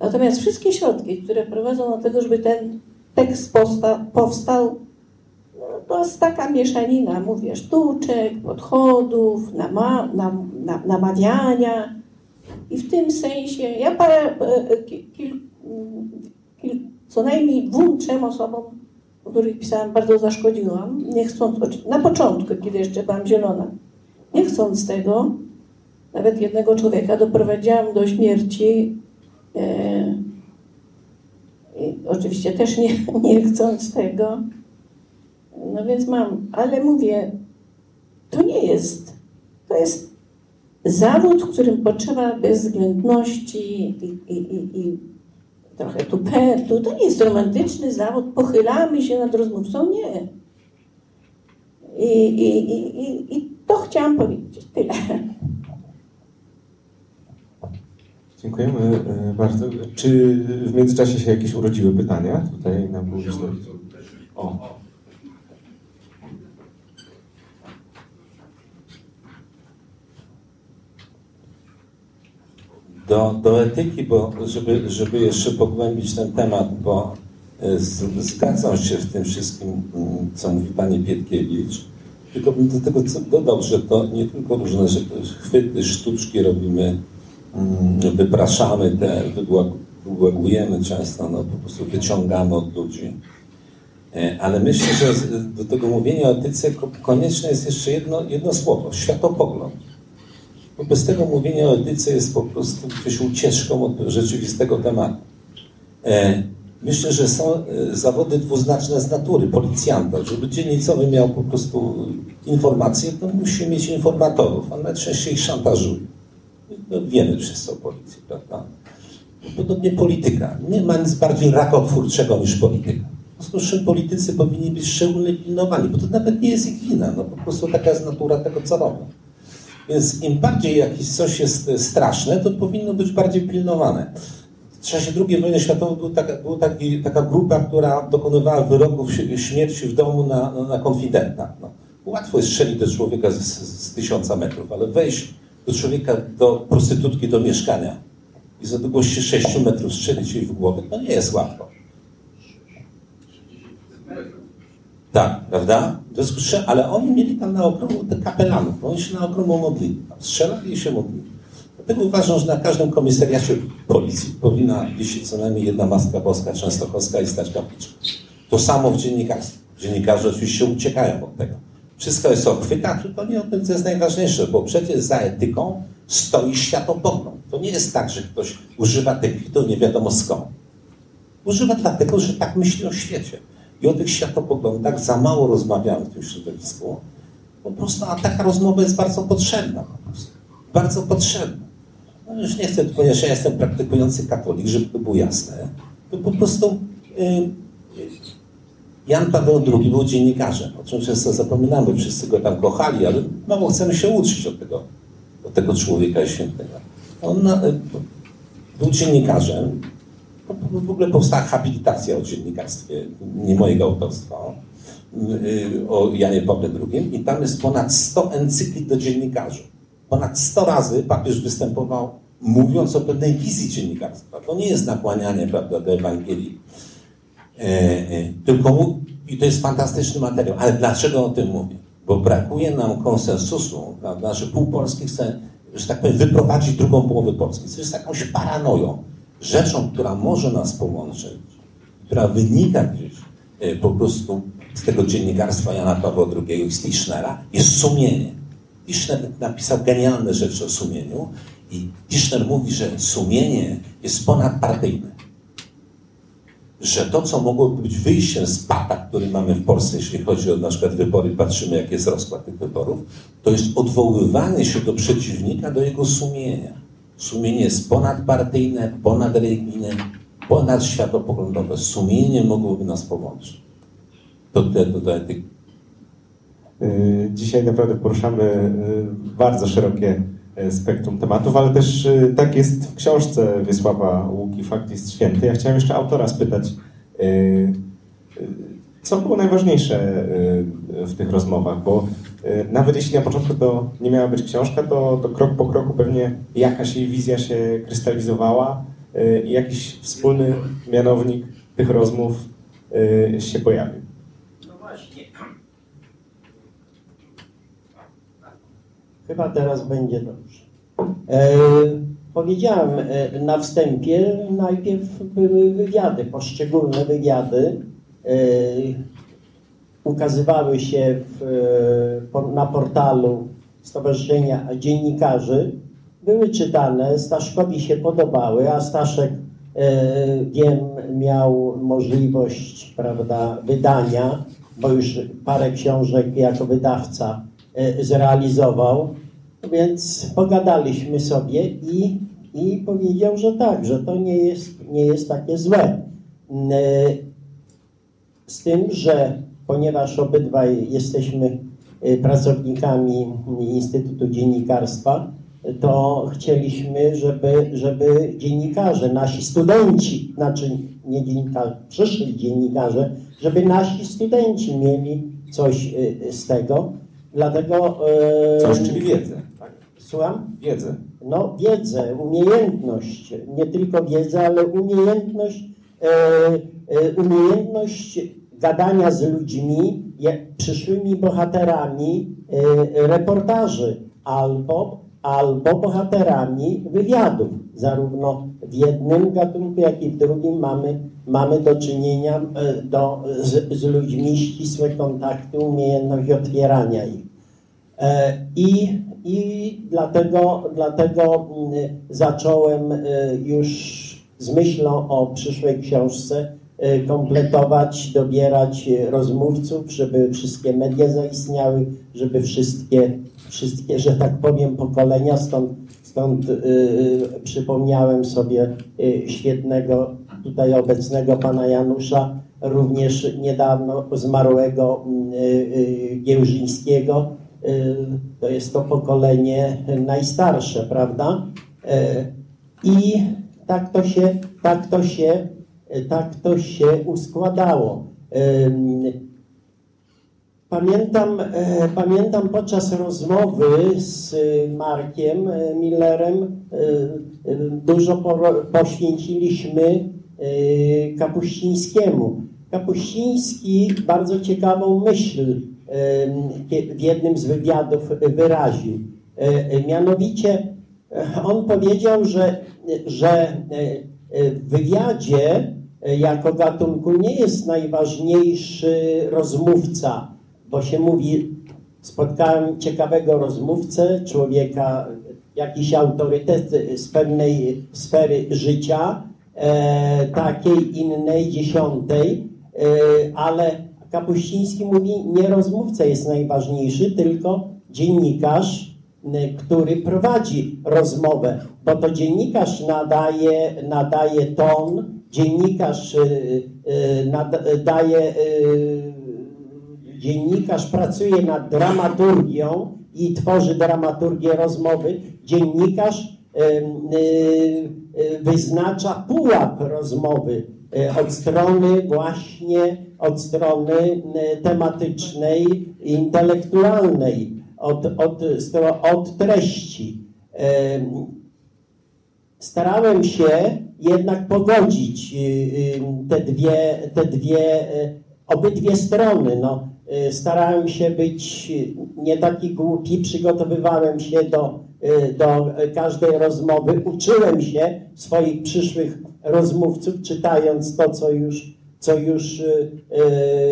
Natomiast wszystkie środki, które prowadzą do tego, żeby ten tekst powsta, powstał, no, to jest taka mieszanina, mówię, sztuczek, podchodów, nama, nam, nam, namawiania. I w tym sensie ja parę, e, kil, kil, co najmniej dwóm, trzem osobom, o których pisałam, bardzo zaszkodziłam, nie chcąc, na początku, kiedy jeszcze byłam zielona, nie chcąc tego, nawet jednego człowieka doprowadziłam do śmierci. E, oczywiście też nie, nie chcąc tego. No więc mam, ale mówię, to nie jest, to jest zawód, w którym potrzeba bezwzględności i, i, i, i trochę tupetu. To nie jest romantyczny zawód, pochylamy się nad rozmówcą, nie. I, i, i, i to chciałam powiedzieć, tyle. Dziękujemy e, bardzo. Czy w międzyczasie się jakieś urodziły pytania tutaj na publiczność? O. Do, do etyki, bo żeby, żeby jeszcze pogłębić ten temat, bo e, zgadzam się w tym wszystkim, mm, co mówi pani Pietkiewicz, tylko bym do tego dodał, że to nie tylko różne chwyty, sztuczki robimy, wypraszamy te, wygłębujemy często, no, po prostu wyciągamy od ludzi. E, ale myślę, że do tego mówienia o etyce konieczne jest jeszcze jedno, jedno słowo, światopogląd. Bo bez tego mówienia o etyce jest po prostu gdzieś ucieczką od rzeczywistego tematu. E, myślę, że są e, zawody dwuznaczne z natury policjanta. Żeby dzielnicowy miał po prostu informacje, to musi mieć informatorów, a najczęściej szantażuje no, wiemy wszyscy o policji, prawda? Podobnie polityka. Nie ma nic bardziej rakotwórczego niż polityka. W związku z czym politycy powinni być szczególnie pilnowani, bo to nawet nie jest ich wina. No, po prostu taka jest natura tego, co robią. Więc im bardziej jakieś coś jest straszne, to powinno być bardziej pilnowane. W czasie II wojny światowej była taka, był taki, taka grupa, która dokonywała wyroków śmierci w domu na, na konfidenta. No, łatwo jest strzelić do człowieka z, z, z tysiąca metrów, ale wejść do człowieka, do prostytutki, do mieszkania i z odległości 6 metrów strzelić jej w głowę, to nie jest łatwo. Tak, prawda? Ale oni mieli tam na okrągło te kapelanów, oni się na okrągło modlili. Strzelali i się modlili. Dlatego uważam, że na każdym komisariacie policji powinna wisieć co najmniej jedna maska boska, częstochowska i stać kapliczka. To samo w dziennikarstwie. Dziennikarze oczywiście uciekają od tego. Wszystko jest o chwytach, tylko nie o tym, co jest najważniejsze, bo przecież za etyką stoi światopogląd. To nie jest tak, że ktoś używa tych kwitów nie wiadomo skąd. Używa dlatego, że tak myśli o świecie. I o tych światopoglądach za mało rozmawiamy w tym środowisku. Po prostu, a taka rozmowa jest bardzo potrzebna. Po prostu. Bardzo potrzebna. No już nie chcę, ponieważ ja jestem praktykujący katolik, żeby to było jasne, to po prostu yy, Jan Paweł II był dziennikarzem, o czym często zapominamy, wszyscy go tam kochali, ale mało chcemy się uczyć od tego, od tego człowieka świętego. On e, był dziennikarzem, w ogóle powstała habilitacja o dziennikarstwie, nie mojego autorstwa, o Janie Pawle II i tam jest ponad 100 encyklik do dziennikarzy. Ponad 100 razy papież występował mówiąc o pewnej wizji dziennikarstwa. To nie jest nakłanianie prawda, do Ewangelii tylko i to jest fantastyczny materiał. Ale dlaczego o tym mówię? Bo brakuje nam konsensusu, prawda, że pół Polski chce, że tak powiem, wyprowadzić drugą połowę Polski, co jest jakąś paranoją. Rzeczą, która może nas połączyć, która wynika gdzieś e, po prostu z tego dziennikarstwa Jana Pawła II i Tischnera, jest sumienie. Tischner napisał genialne rzeczy o sumieniu i Tischner mówi, że sumienie jest ponadpartyjne że to, co mogłoby być wyjściem z pata, który mamy w Polsce, jeśli chodzi o na przykład wybory, patrzymy, jaki jest rozkład tych wyborów, to jest odwoływanie się do przeciwnika, do jego sumienia. Sumienie jest ponadpartyjne, ponadreligijne, ponadświatopoglądowe. Sumienie mogłoby nas połączyć. To do, do, do etyki. Y, dzisiaj naprawdę poruszamy y, bardzo szerokie spektrum tematów, ale też e, tak jest w książce Wiesława Łuki, Fakt jest święty. Ja chciałem jeszcze autora spytać, e, co było najważniejsze w tych rozmowach, bo nawet jeśli na początku to nie miała być książka, to, to krok po kroku pewnie jakaś jej wizja się krystalizowała i jakiś wspólny mianownik tych rozmów się pojawił. No właśnie. Chyba teraz będzie dobrze. E, powiedziałem e, na wstępie, najpierw były wywiady, poszczególne wywiady e, ukazywały się w, e, na portalu Stowarzyszenia Dziennikarzy, były czytane, Staszkowi się podobały, a Staszek, e, wiem, miał możliwość prawda, wydania, bo już parę książek jako wydawca zrealizował, więc pogadaliśmy sobie i, i powiedział, że tak, że to nie jest, nie jest takie złe. E, Z tym, że ponieważ obydwaj jesteśmy e, pracownikami Instytutu Dziennikarstwa, to chcieliśmy, żeby, żeby dziennikarze, nasi studenci, znaczy nie dziennikarze, przyszli dziennikarze, żeby nasi studenci mieli coś e, z tego. Dlatego. e, Coś, czyli wiedzę. Tak? Słucham? Wiedzę. No, wiedzę, umiejętność, nie tylko wiedzę, ale umiejętność, e, umiejętność gadania z ludźmi, jak przyszłymi bohaterami e, reportaży albo, albo bohaterami wywiadów. Zarówno w jednym gatunku, jak i w drugim mamy, mamy do czynienia e, do, z, z ludźmi, ścisłe kontakty, umiejętność otwierania ich. E, I, i dlatego, dlatego mm, zacząłem e, już z myślą o przyszłej książce kompletować, dobierać rozmówców, żeby wszystkie media zaistniały, żeby wszystkie, wszystkie że tak powiem, pokolenia, stąd, stąd e, przypomniałem sobie e, świetnego tutaj obecnego pana Janusza, również niedawno zmarłego mm, e, Giełżyńskiego, Y, to jest to pokolenie najstarsze, prawda? Y, I tak to się, tak to się, tak to się uskładało. Pamiętam, e, pamiętam podczas rozmowy z Markiem Millerem, e, e, dużo po- poświęciliśmy e, Kapuścińskiemu. Kapuściński bardzo ciekawą myśl e, w jednym z wywiadów wyraził. E, Mianowicie e, on powiedział, że, że e, e, w wywiadzie e, jako gatunku nie jest najważniejszy rozmówca, bo się mówi, spotkałem ciekawego rozmówcę, człowieka, jakiś autorytet z pewnej sfery życia, e, takiej, innej, dziesiątej, e, ale Kapuściński mówi, nie rozmówca jest najważniejszy, tylko dziennikarz, który prowadzi rozmowę, bo to dziennikarz nadaje, nadaje ton, dziennikarz y, y, nada- daje, y, dziennikarz pracuje nad dramaturgią i tworzy dramaturgię rozmowy, dziennikarz y, y, wyznacza pułap rozmowy y, od strony właśnie, od strony tematycznej, intelektualnej, od, od, od treści. Em, starałem się jednak pogodzić te dwie, te dwie, obydwie strony. No, starałem się być y, nie taki głupi, przygotowywałem się do, y, do każdej rozmowy, uczyłem się swoich przyszłych rozmówców, czytając to, co już, co już y,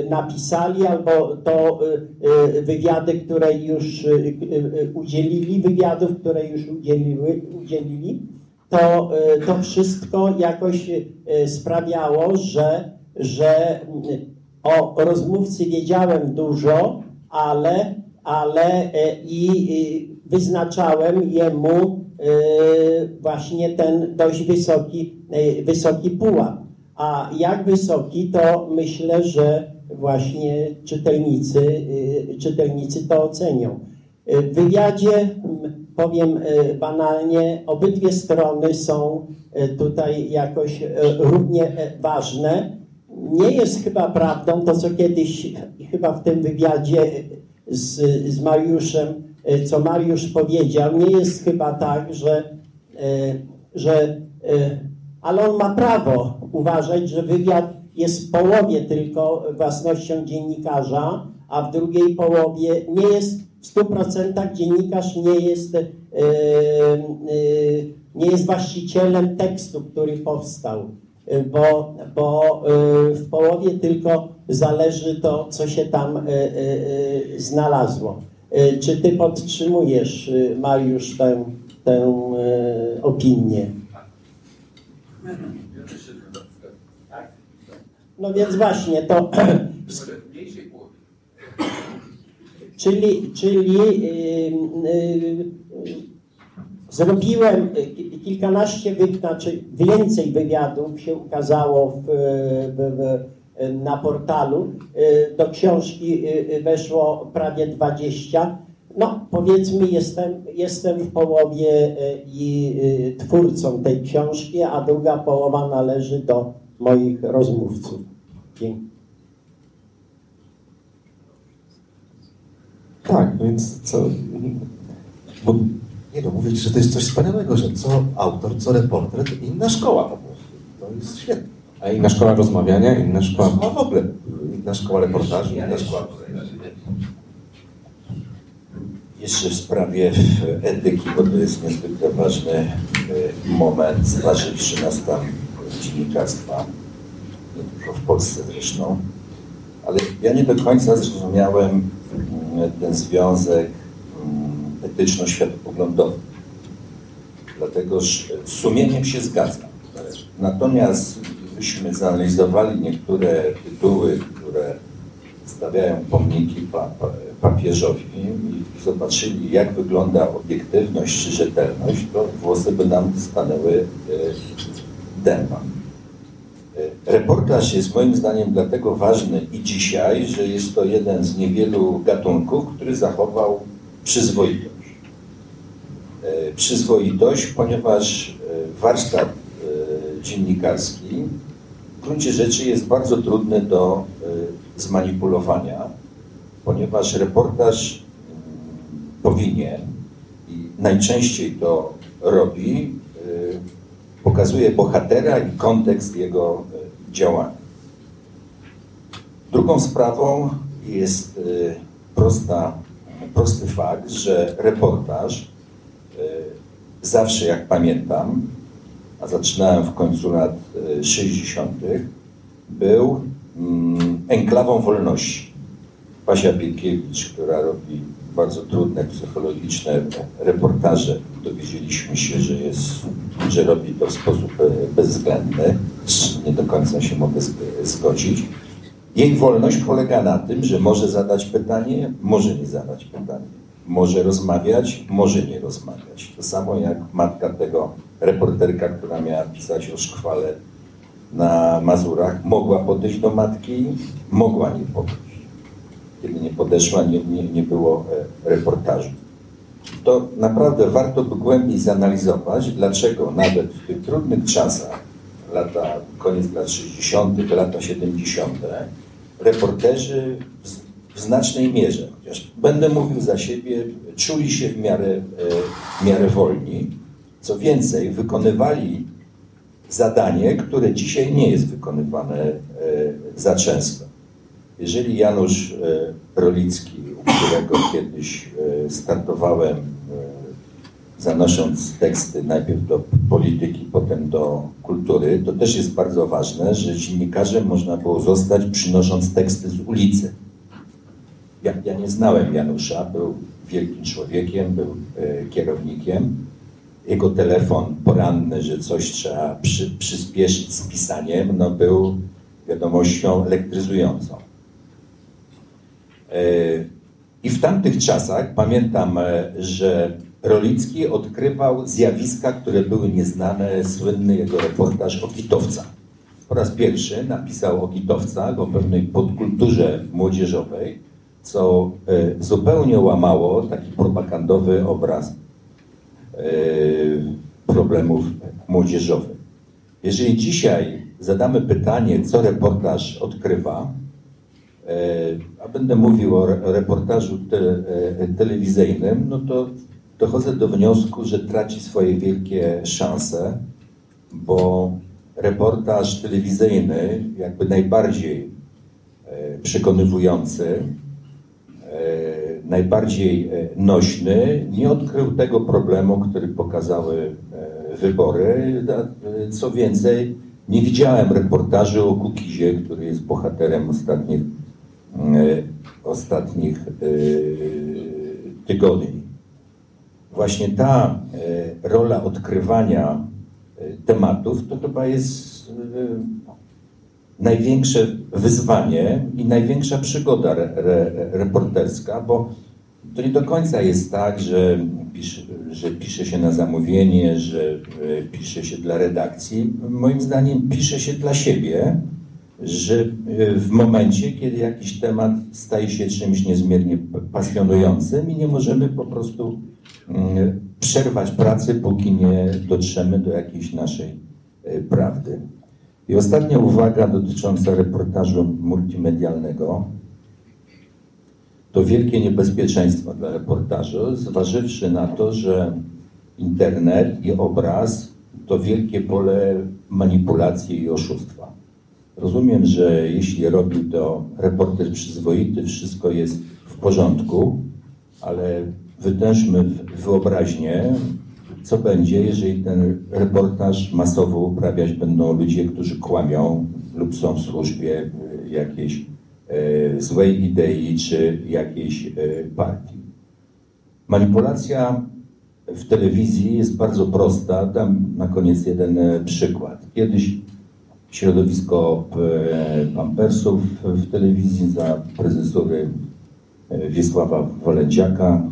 y, napisali, albo to y, y, wywiady, które już y, y, udzielili, wywiadów, które już udzieliły, udzielili. To, y, to wszystko jakoś y, sprawiało, że, że o rozmówcy wiedziałem dużo, ale, ale y, i wyznaczałem jemu y, właśnie ten dość wysoki, y, wysoki pułap. A jak wysoki, to myślę, że właśnie czytelnicy, czytelnicy to ocenią. W wywiadzie, powiem banalnie, obydwie strony są tutaj jakoś równie ważne. Nie jest chyba prawdą to, co kiedyś chyba w tym wywiadzie z, z Mariuszem, y, co Mariusz powiedział, nie jest chyba tak, że, y, że y, ale on ma prawo uważać, że wywiad jest w połowie tylko własnością dziennikarza, a w drugiej połowie nie jest w 100% dziennikarz nie jest, nie jest właścicielem tekstu, który powstał, bo, bo w połowie tylko zależy to, co się tam znalazło. Czy ty podtrzymujesz, Mariusz, tę, tę opinię? No więc właśnie to. czyli czyli yy, yy, zrobiłem kilkanaście, znaczy więcej wywiadów się ukazało w, w, w, na portalu. Do książki weszło prawie 20. No, powiedzmy, jestem, jestem w połowie i twórcą tej książki, a druga połowa należy do moich rozmówców. Dziękuję. Tak, więc co... Bo, nie no, mówię że to jest coś wspaniałego, że co autor, co reporter, to inna szkoła po prostu. To jest świetne. A inna szkoła rozmawiania, inna szkoła... No w ogóle, inna szkoła reportażu, inna szkoła... Jeszcze w sprawie etyki, bo to jest niezwykle ważny e, moment, zważywszy na stan dziennikarstwa, nie tylko w Polsce zresztą. Ale ja nie do końca zrozumiałem mm, ten związek mm, etyczno-światopoglądowy. Dlatego, że sumieniem się zgadzam. Natomiast gdybyśmy zanalizowali niektóre tytuły, które stawiają pomniki pa, pa, papieżowi i zobaczyli, jak wygląda obiektywność czy rzetelność, to włosy by nam stanęły e, dęba. E, reportaż jest moim zdaniem dlatego ważny i dzisiaj, że jest to jeden z niewielu gatunków, który zachował przyzwoitość. E, przyzwoitość, ponieważ warsztat dziennikarski w gruncie rzeczy jest bardzo trudny do zmanipulowania, ponieważ reportaż powinien i najczęściej to robi, pokazuje bohatera i kontekst jego działania. Drugą sprawą jest prosta, prosty fakt, że reportaż zawsze, jak pamiętam, a zaczynałem w końcu lat 60., był mm, enklawą wolności. Pasia Pielkiewicz, która robi bardzo trudne, psychologiczne reportaże. Dowiedzieliśmy się, że, jest, że robi to w sposób e, bezwzględny. Nie do końca się mogę zgodzić. Jej wolność polega na tym, że może zadać pytanie, może nie zadać pytania. Może rozmawiać, może nie rozmawiać. To samo jak matka tego reporterka, która miała pisać o szkwale na Mazurach, mogła podejść do matki, mogła nie podejść kiedy nie podeszła, nie, nie, nie było e, reportażu. To naprawdę warto by głębiej zanalizować, dlaczego nawet w tych trudnych czasach, lata, koniec lat 60., lata 70., reporterzy w, znacznej mierze, chociaż będę mówił za siebie, czuli się w miarę, e, w miarę wolni. Co więcej, wykonywali zadanie, które dzisiaj nie jest wykonywane e, za często. Jeżeli Janusz e, Rolicki, u którego kiedyś startowałem, zanosząc teksty najpierw do polityki, potem do kultury, to też jest bardzo ważne, że dziennikarzem można było zostać przynosząc teksty z ulicy. Ja, ja nie znałem Janusza, był wielkim człowiekiem, był kierownikiem. Jego telefon poranny, że coś trzeba przy, przyspieszyć z pisaniem, no był wiadomością elektryzującą. E, I w tamtych czasach pamiętam, e, że Rolicki odkrywał zjawiska, które były nieznane, słynny jego reportaż o kitowcach. Po raz pierwszy napisał o kitowcach, o pewnej podkulturze młodzieżowej, co e, zupełnie łamało taki propagandowy obraz problemów młodzieżowych. Jeżeli dzisiaj zadamy pytanie, co reportaż odkrywa, E, a będę mówił o reportażu te, e, telewizyjnym, no to dochodzę do wniosku, że traci swoje wielkie szanse, bo reportaż telewizyjny, jakby najbardziej e, przekonywujący, e, najbardziej e, nośny, nie odkrył tego problemu, który pokazały wybory. Co więcej, nie widziałem reportażu o Kukizie, który jest bohaterem ostatnich, ostatnich tygodni. Właśnie ta rola odkrywania tematów to chyba jest największe wyzwanie i największa przygoda re, re, reporterska, bo to nie do końca jest tak, że pisze, że pisze się na zamówienie, że e, pisze się dla redakcji. Moim zdaniem pisze się dla siebie, że e, w momencie, kiedy jakiś temat staje się czymś niezmiernie pasjonującym i nie możemy po prostu mm, przerwać pracy, póki nie dotrzemy do jakiejś naszej e, prawdy. I ostatnia uwaga dotycząca reportażu multimedialnego. To wielkie niebezpieczeństwo dla reportażu, zważywszy na to, że internet i obraz to wielkie pole manipulacji i oszustwa. Rozumiem, że jeśli robił to reporter przyzwoity, wszystko jest w porządku, ale wytężmy wyobraźnię, co będzie, jeżeli ten reportaż masowo uprawiać będą ludzie, którzy kłamią lub są w służbie e, jakiejś e, złej idei czy jakiejś e, partii. Manipulacja w telewizji jest bardzo prosta. Dam na koniec jeden przykład. Kiedyś środowisko pampersów w telewizji za prezesury Wiesława Wolędziaka,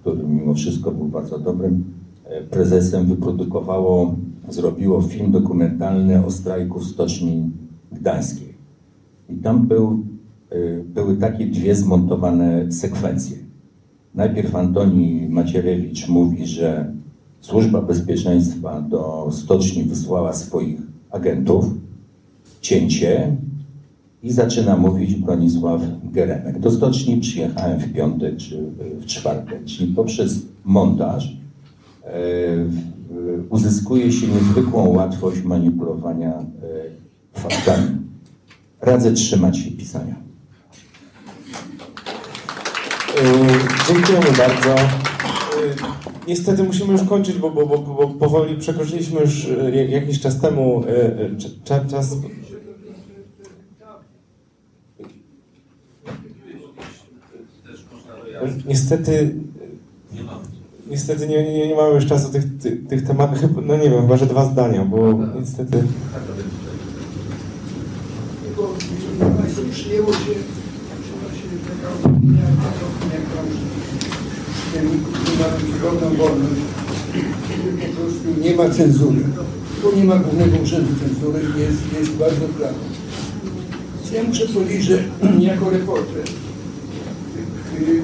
który mimo wszystko był bardzo dobrym prezesem, wyprodukowało, zrobiło film dokumentalny o strajku w Stoczni Gdańskiej. I tam był, były takie dwie zmontowane sekwencje. Najpierw Antoni Macierewicz mówi, że Służba Bezpieczeństwa do stoczni wysłała swoich agentów, cięcie i zaczyna mówić Bronisław Geremek. Do stoczni przyjechałem w piątek czy w czwartek, czyli poprzez montaż uzyskuje się niezwykłą łatwość manipulowania e, faktami. Radzę trzymać się pisania. Yy, dziękujemy bardzo. Niestety musimy już kończyć, bo, bo, bo, bo powoli przekroczyliśmy już jakiś czas temu czas. czas... Niestety, niestety nie, nie, nie mamy już czasu tych, tych, tych tematów, no nie wiem, chyba, że dwa zdania, bo niestety... Państwo przyjęło się opinia, jak czytelników nie ma ogromną wolność, po prostu nie ma cenzury. Bo nie ma głównego urzędu cenzury jest, jest bardzo prawo. Ja muszę powiedzieć, że jako reporter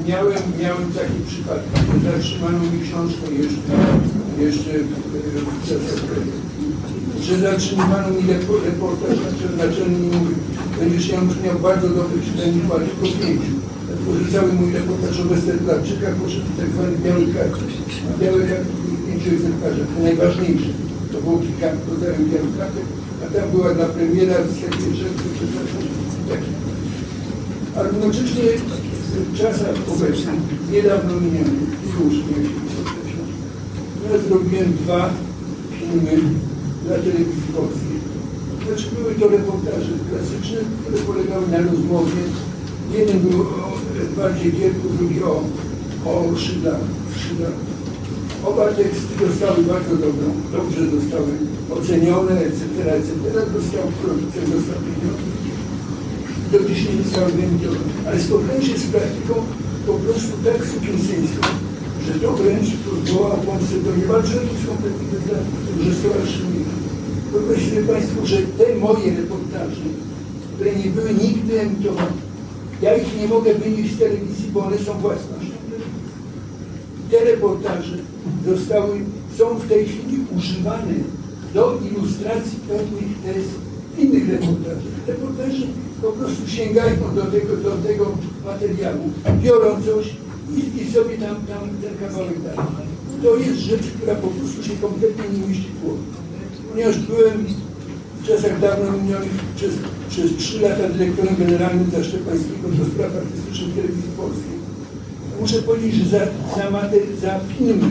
miałem, miałem taki przypadek, zatrzymano mi książkę jeszcze, jeszcze w, w CSP. Że zatrzymano mi reportaż, naczelny mi mówił, będziesz miał bardzo dobry czytelnik, ale tylko pięciu cały mój reportaż o Westerplatczykach poszedł tak zwany biały karty. Białe karty były pięciu egzemplarzach, te najważniejsze. To było kilka rodzajów białych kartek, a tam była dla premiera z takiej rzeczy, Ale równocześnie czasach obecnych, niedawno minionych, słusznie, ja zrobiłem dwa filmy dla telewizji polskiej. Znaczy były to reportaże klasyczne, które polegały na rozmowie. Jeden był o bardziej wielku, drugi o, o szydach. Oba teksty zostały bardzo dobrą, dobrze zostały ocenione, etc., etc. Dostał producent, dostał pieniądze. Do dzisiaj nie zostały wyemitowane. Ale spotkałem się z praktyką po prostu tak sukcesyjską, że to wręcz woła Polsce do kompletnie że stowarzyszenie. Wyobraźcie sobie Państwo, że te moje reportaże, które nie były nigdy emitowane, ja ich nie mogę wynieść z telewizji, bo one są własnością. Te reportaże zostały, są w tej chwili używane do ilustracji pewnych tez innych reportaży. Reporterzy po prostu sięgają do tego, do tego materiału, biorą coś i, i sobie tam, tam ten kawałek dają. To jest rzecz, która po prostu się kompletnie nie mieści w głowie. Ponieważ byłem w czasach dawno minionych przez, przez 3 lata dyrektorem generalnym Zaszczepańskiego do spraw artystycznych telewizji polskiej. Muszę powiedzieć, że za, za, za filmy,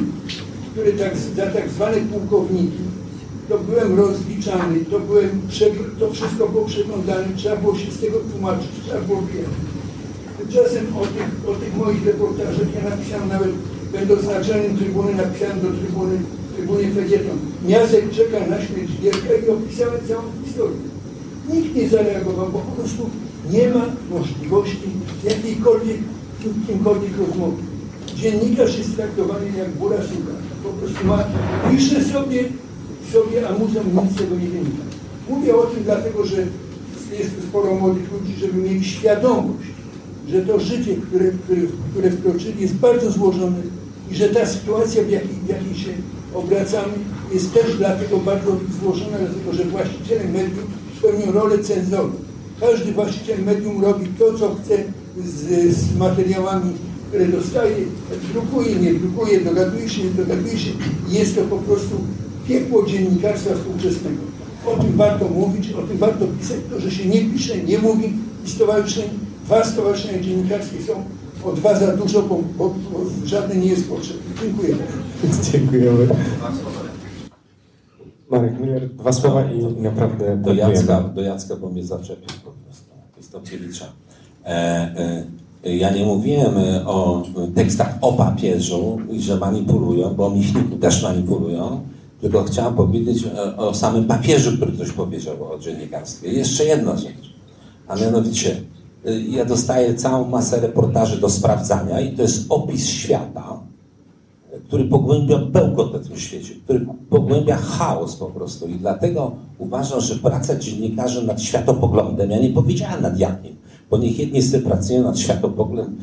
które tak, za tak zwane pułkowniki, to byłem rozliczany, to, byłem, to wszystko było przeglądane, trzeba było się z tego tłumaczyć, trzeba było wiedzieć. Tymczasem o tych, o tych moich reportażach ja napisałem nawet, będąc naczelnym trybuny, napisałem do trybuny, trybunie felieton. Miazek czeka na śmierć Gierka i opisałem całą historię. Nikt nie zareagował, bo po prostu nie ma możliwości jakiejkolwiek, kimkolwiek rozmowy. Dziennikarz jest traktowany jak bura suka. Po prostu ma, pisze sobie, sobie, a muzeum nic z tego nie wynika. Mówię o tym dlatego, że jest tu sporo młodych ludzi, żeby mieli świadomość, że to życie, które, które, które wkroczyli, jest bardzo złożone i że ta sytuacja, w jakiej, w jakiej się obracamy, jest też dlatego bardzo złożona, dlatego że właściciele medium spełnią rolę cenzoru. Każdy właściciel medium robi to, co chce z, z materiałami, które dostaje, drukuje, nie drukuje, dogaduje się, nie dogaduje się. Jest to po prostu piekło dziennikarstwa współczesnego. O tym warto mówić, o tym warto pisać, to, że się nie pisze, nie mówi i stowarzyszeń, dwa stowarzyszenia dziennikarskie są o dwa za dużo, bo, bo, bo żadne nie jest potrzebne. Dziękuję. Dziękujemy. Marek Miller, dwa słowa i naprawdę Do. Jacka, do Jacka, bo mnie zaczepił po prostu. Wystąpiewicza. E, e, ja nie mówiłem e, o tekstach o papieżu i że manipulują, bo Michniku też manipulują, tylko chciałem powiedzieć o, o samym papieżu, który coś powiedział o dziennikarstwie. Jeszcze jedna rzecz, a mianowicie e, ja dostaję całą masę reportaży do sprawdzania i to jest opis świata, który pogłębia bełkot na tym świecie, który pogłębia chaos po prostu. I dlatego uważam, że praca dziennikarzy nad światopoglądem, ja nie powiedziałem nad jakim, bo niech jedni sobie pracują nad światopoglądem, e,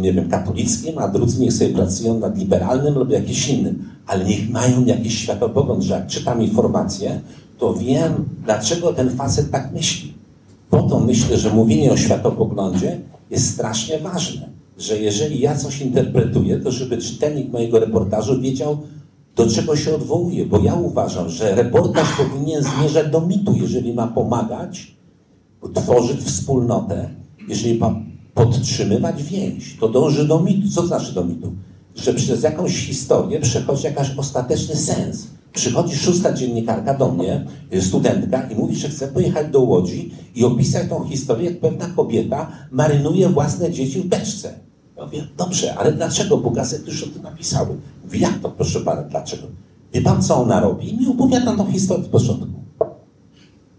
nie wiem, katolickim, a drudzy niech sobie pracują nad liberalnym lub jakimś innym, ale niech mają jakiś światopogląd, że jak czytam informacje, to wiem, dlaczego ten facet tak myśli. Po to myślę, że mówienie o światopoglądzie jest strasznie ważne, że jeżeli ja coś interpretuję, to żeby czytelnik mojego reportażu wiedział, do czego się odwołuje, bo ja uważam, że reportaż powinien zmierzać do mitu, jeżeli ma pomagać tworzyć wspólnotę, jeżeli ma podtrzymywać więź, to dąży do mitu. Co znaczy do mitu? Że przez jakąś historię przechodzi jakiś ostateczny sens. Przychodzi szósta dziennikarka do mnie, studentka, i mówi, że chce pojechać do Łodzi i opisać tą historię, jak pewna kobieta marynuje własne dzieci w beczce. Ja mówię, dobrze, ale dlaczego? Bo gazety już o tym napisały. Mówi, jak to, proszę pana, dlaczego? Wie pan, co ona robi? I mi opowiada tą historię od początku.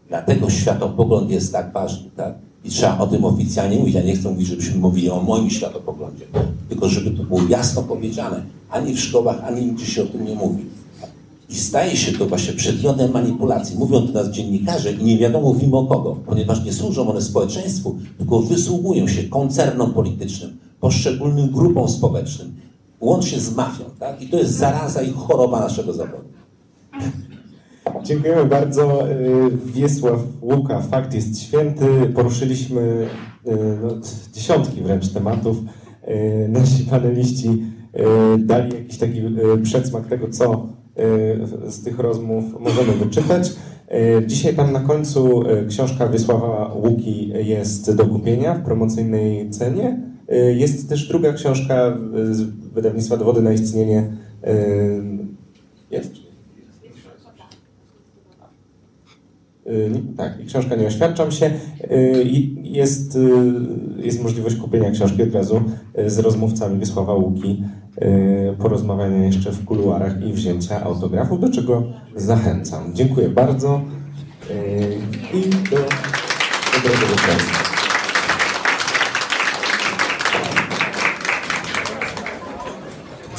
Dlatego światopogląd jest tak ważny, tak? I trzeba o tym oficjalnie mówić. Ja nie chcę mówić, żebyśmy mówili o moim światopoglądzie, tylko żeby to było jasno powiedziane. Ani w szkołach, ani nigdzie się o tym nie mówi. I staje się to właśnie przedmiotem manipulacji. Mówią to nas dziennikarze i nie wiadomo mimo kogo, ponieważ nie służą one społeczeństwu, tylko wysługują się koncernom politycznym, poszczególnym grupom społecznym, łącznie z mafią. Tak? I to jest zaraza i choroba naszego zawodu. Dziękujemy bardzo. Y, Wiesław Łuka, fakt jest święty. Poruszyliśmy y, no, dziesiątki wręcz tematów. Y, Nasi paneliści dali jakiś taki przedsmak tego, co z tych rozmów możemy wyczytać. Dzisiaj tam na końcu książka Wiesława Łuki jest do kupienia w promocyjnej cenie. Jest też druga książka z wydawnictwa Dowody na istnienie. Jest? Y, nie- Tak, i książka Nie oświadczam się. Y, Jest, y, jest możliwość kupienia książki od razu y, z rozmówcami Wiesława Łuki, y, porozmawiania jeszcze w kuluarach i wzięcia autografu, do czego zachęcam. Dziękuję bardzo y, i do dobrego wieczoru.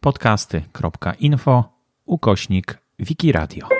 podcasty.info ukośnik Wikiradio.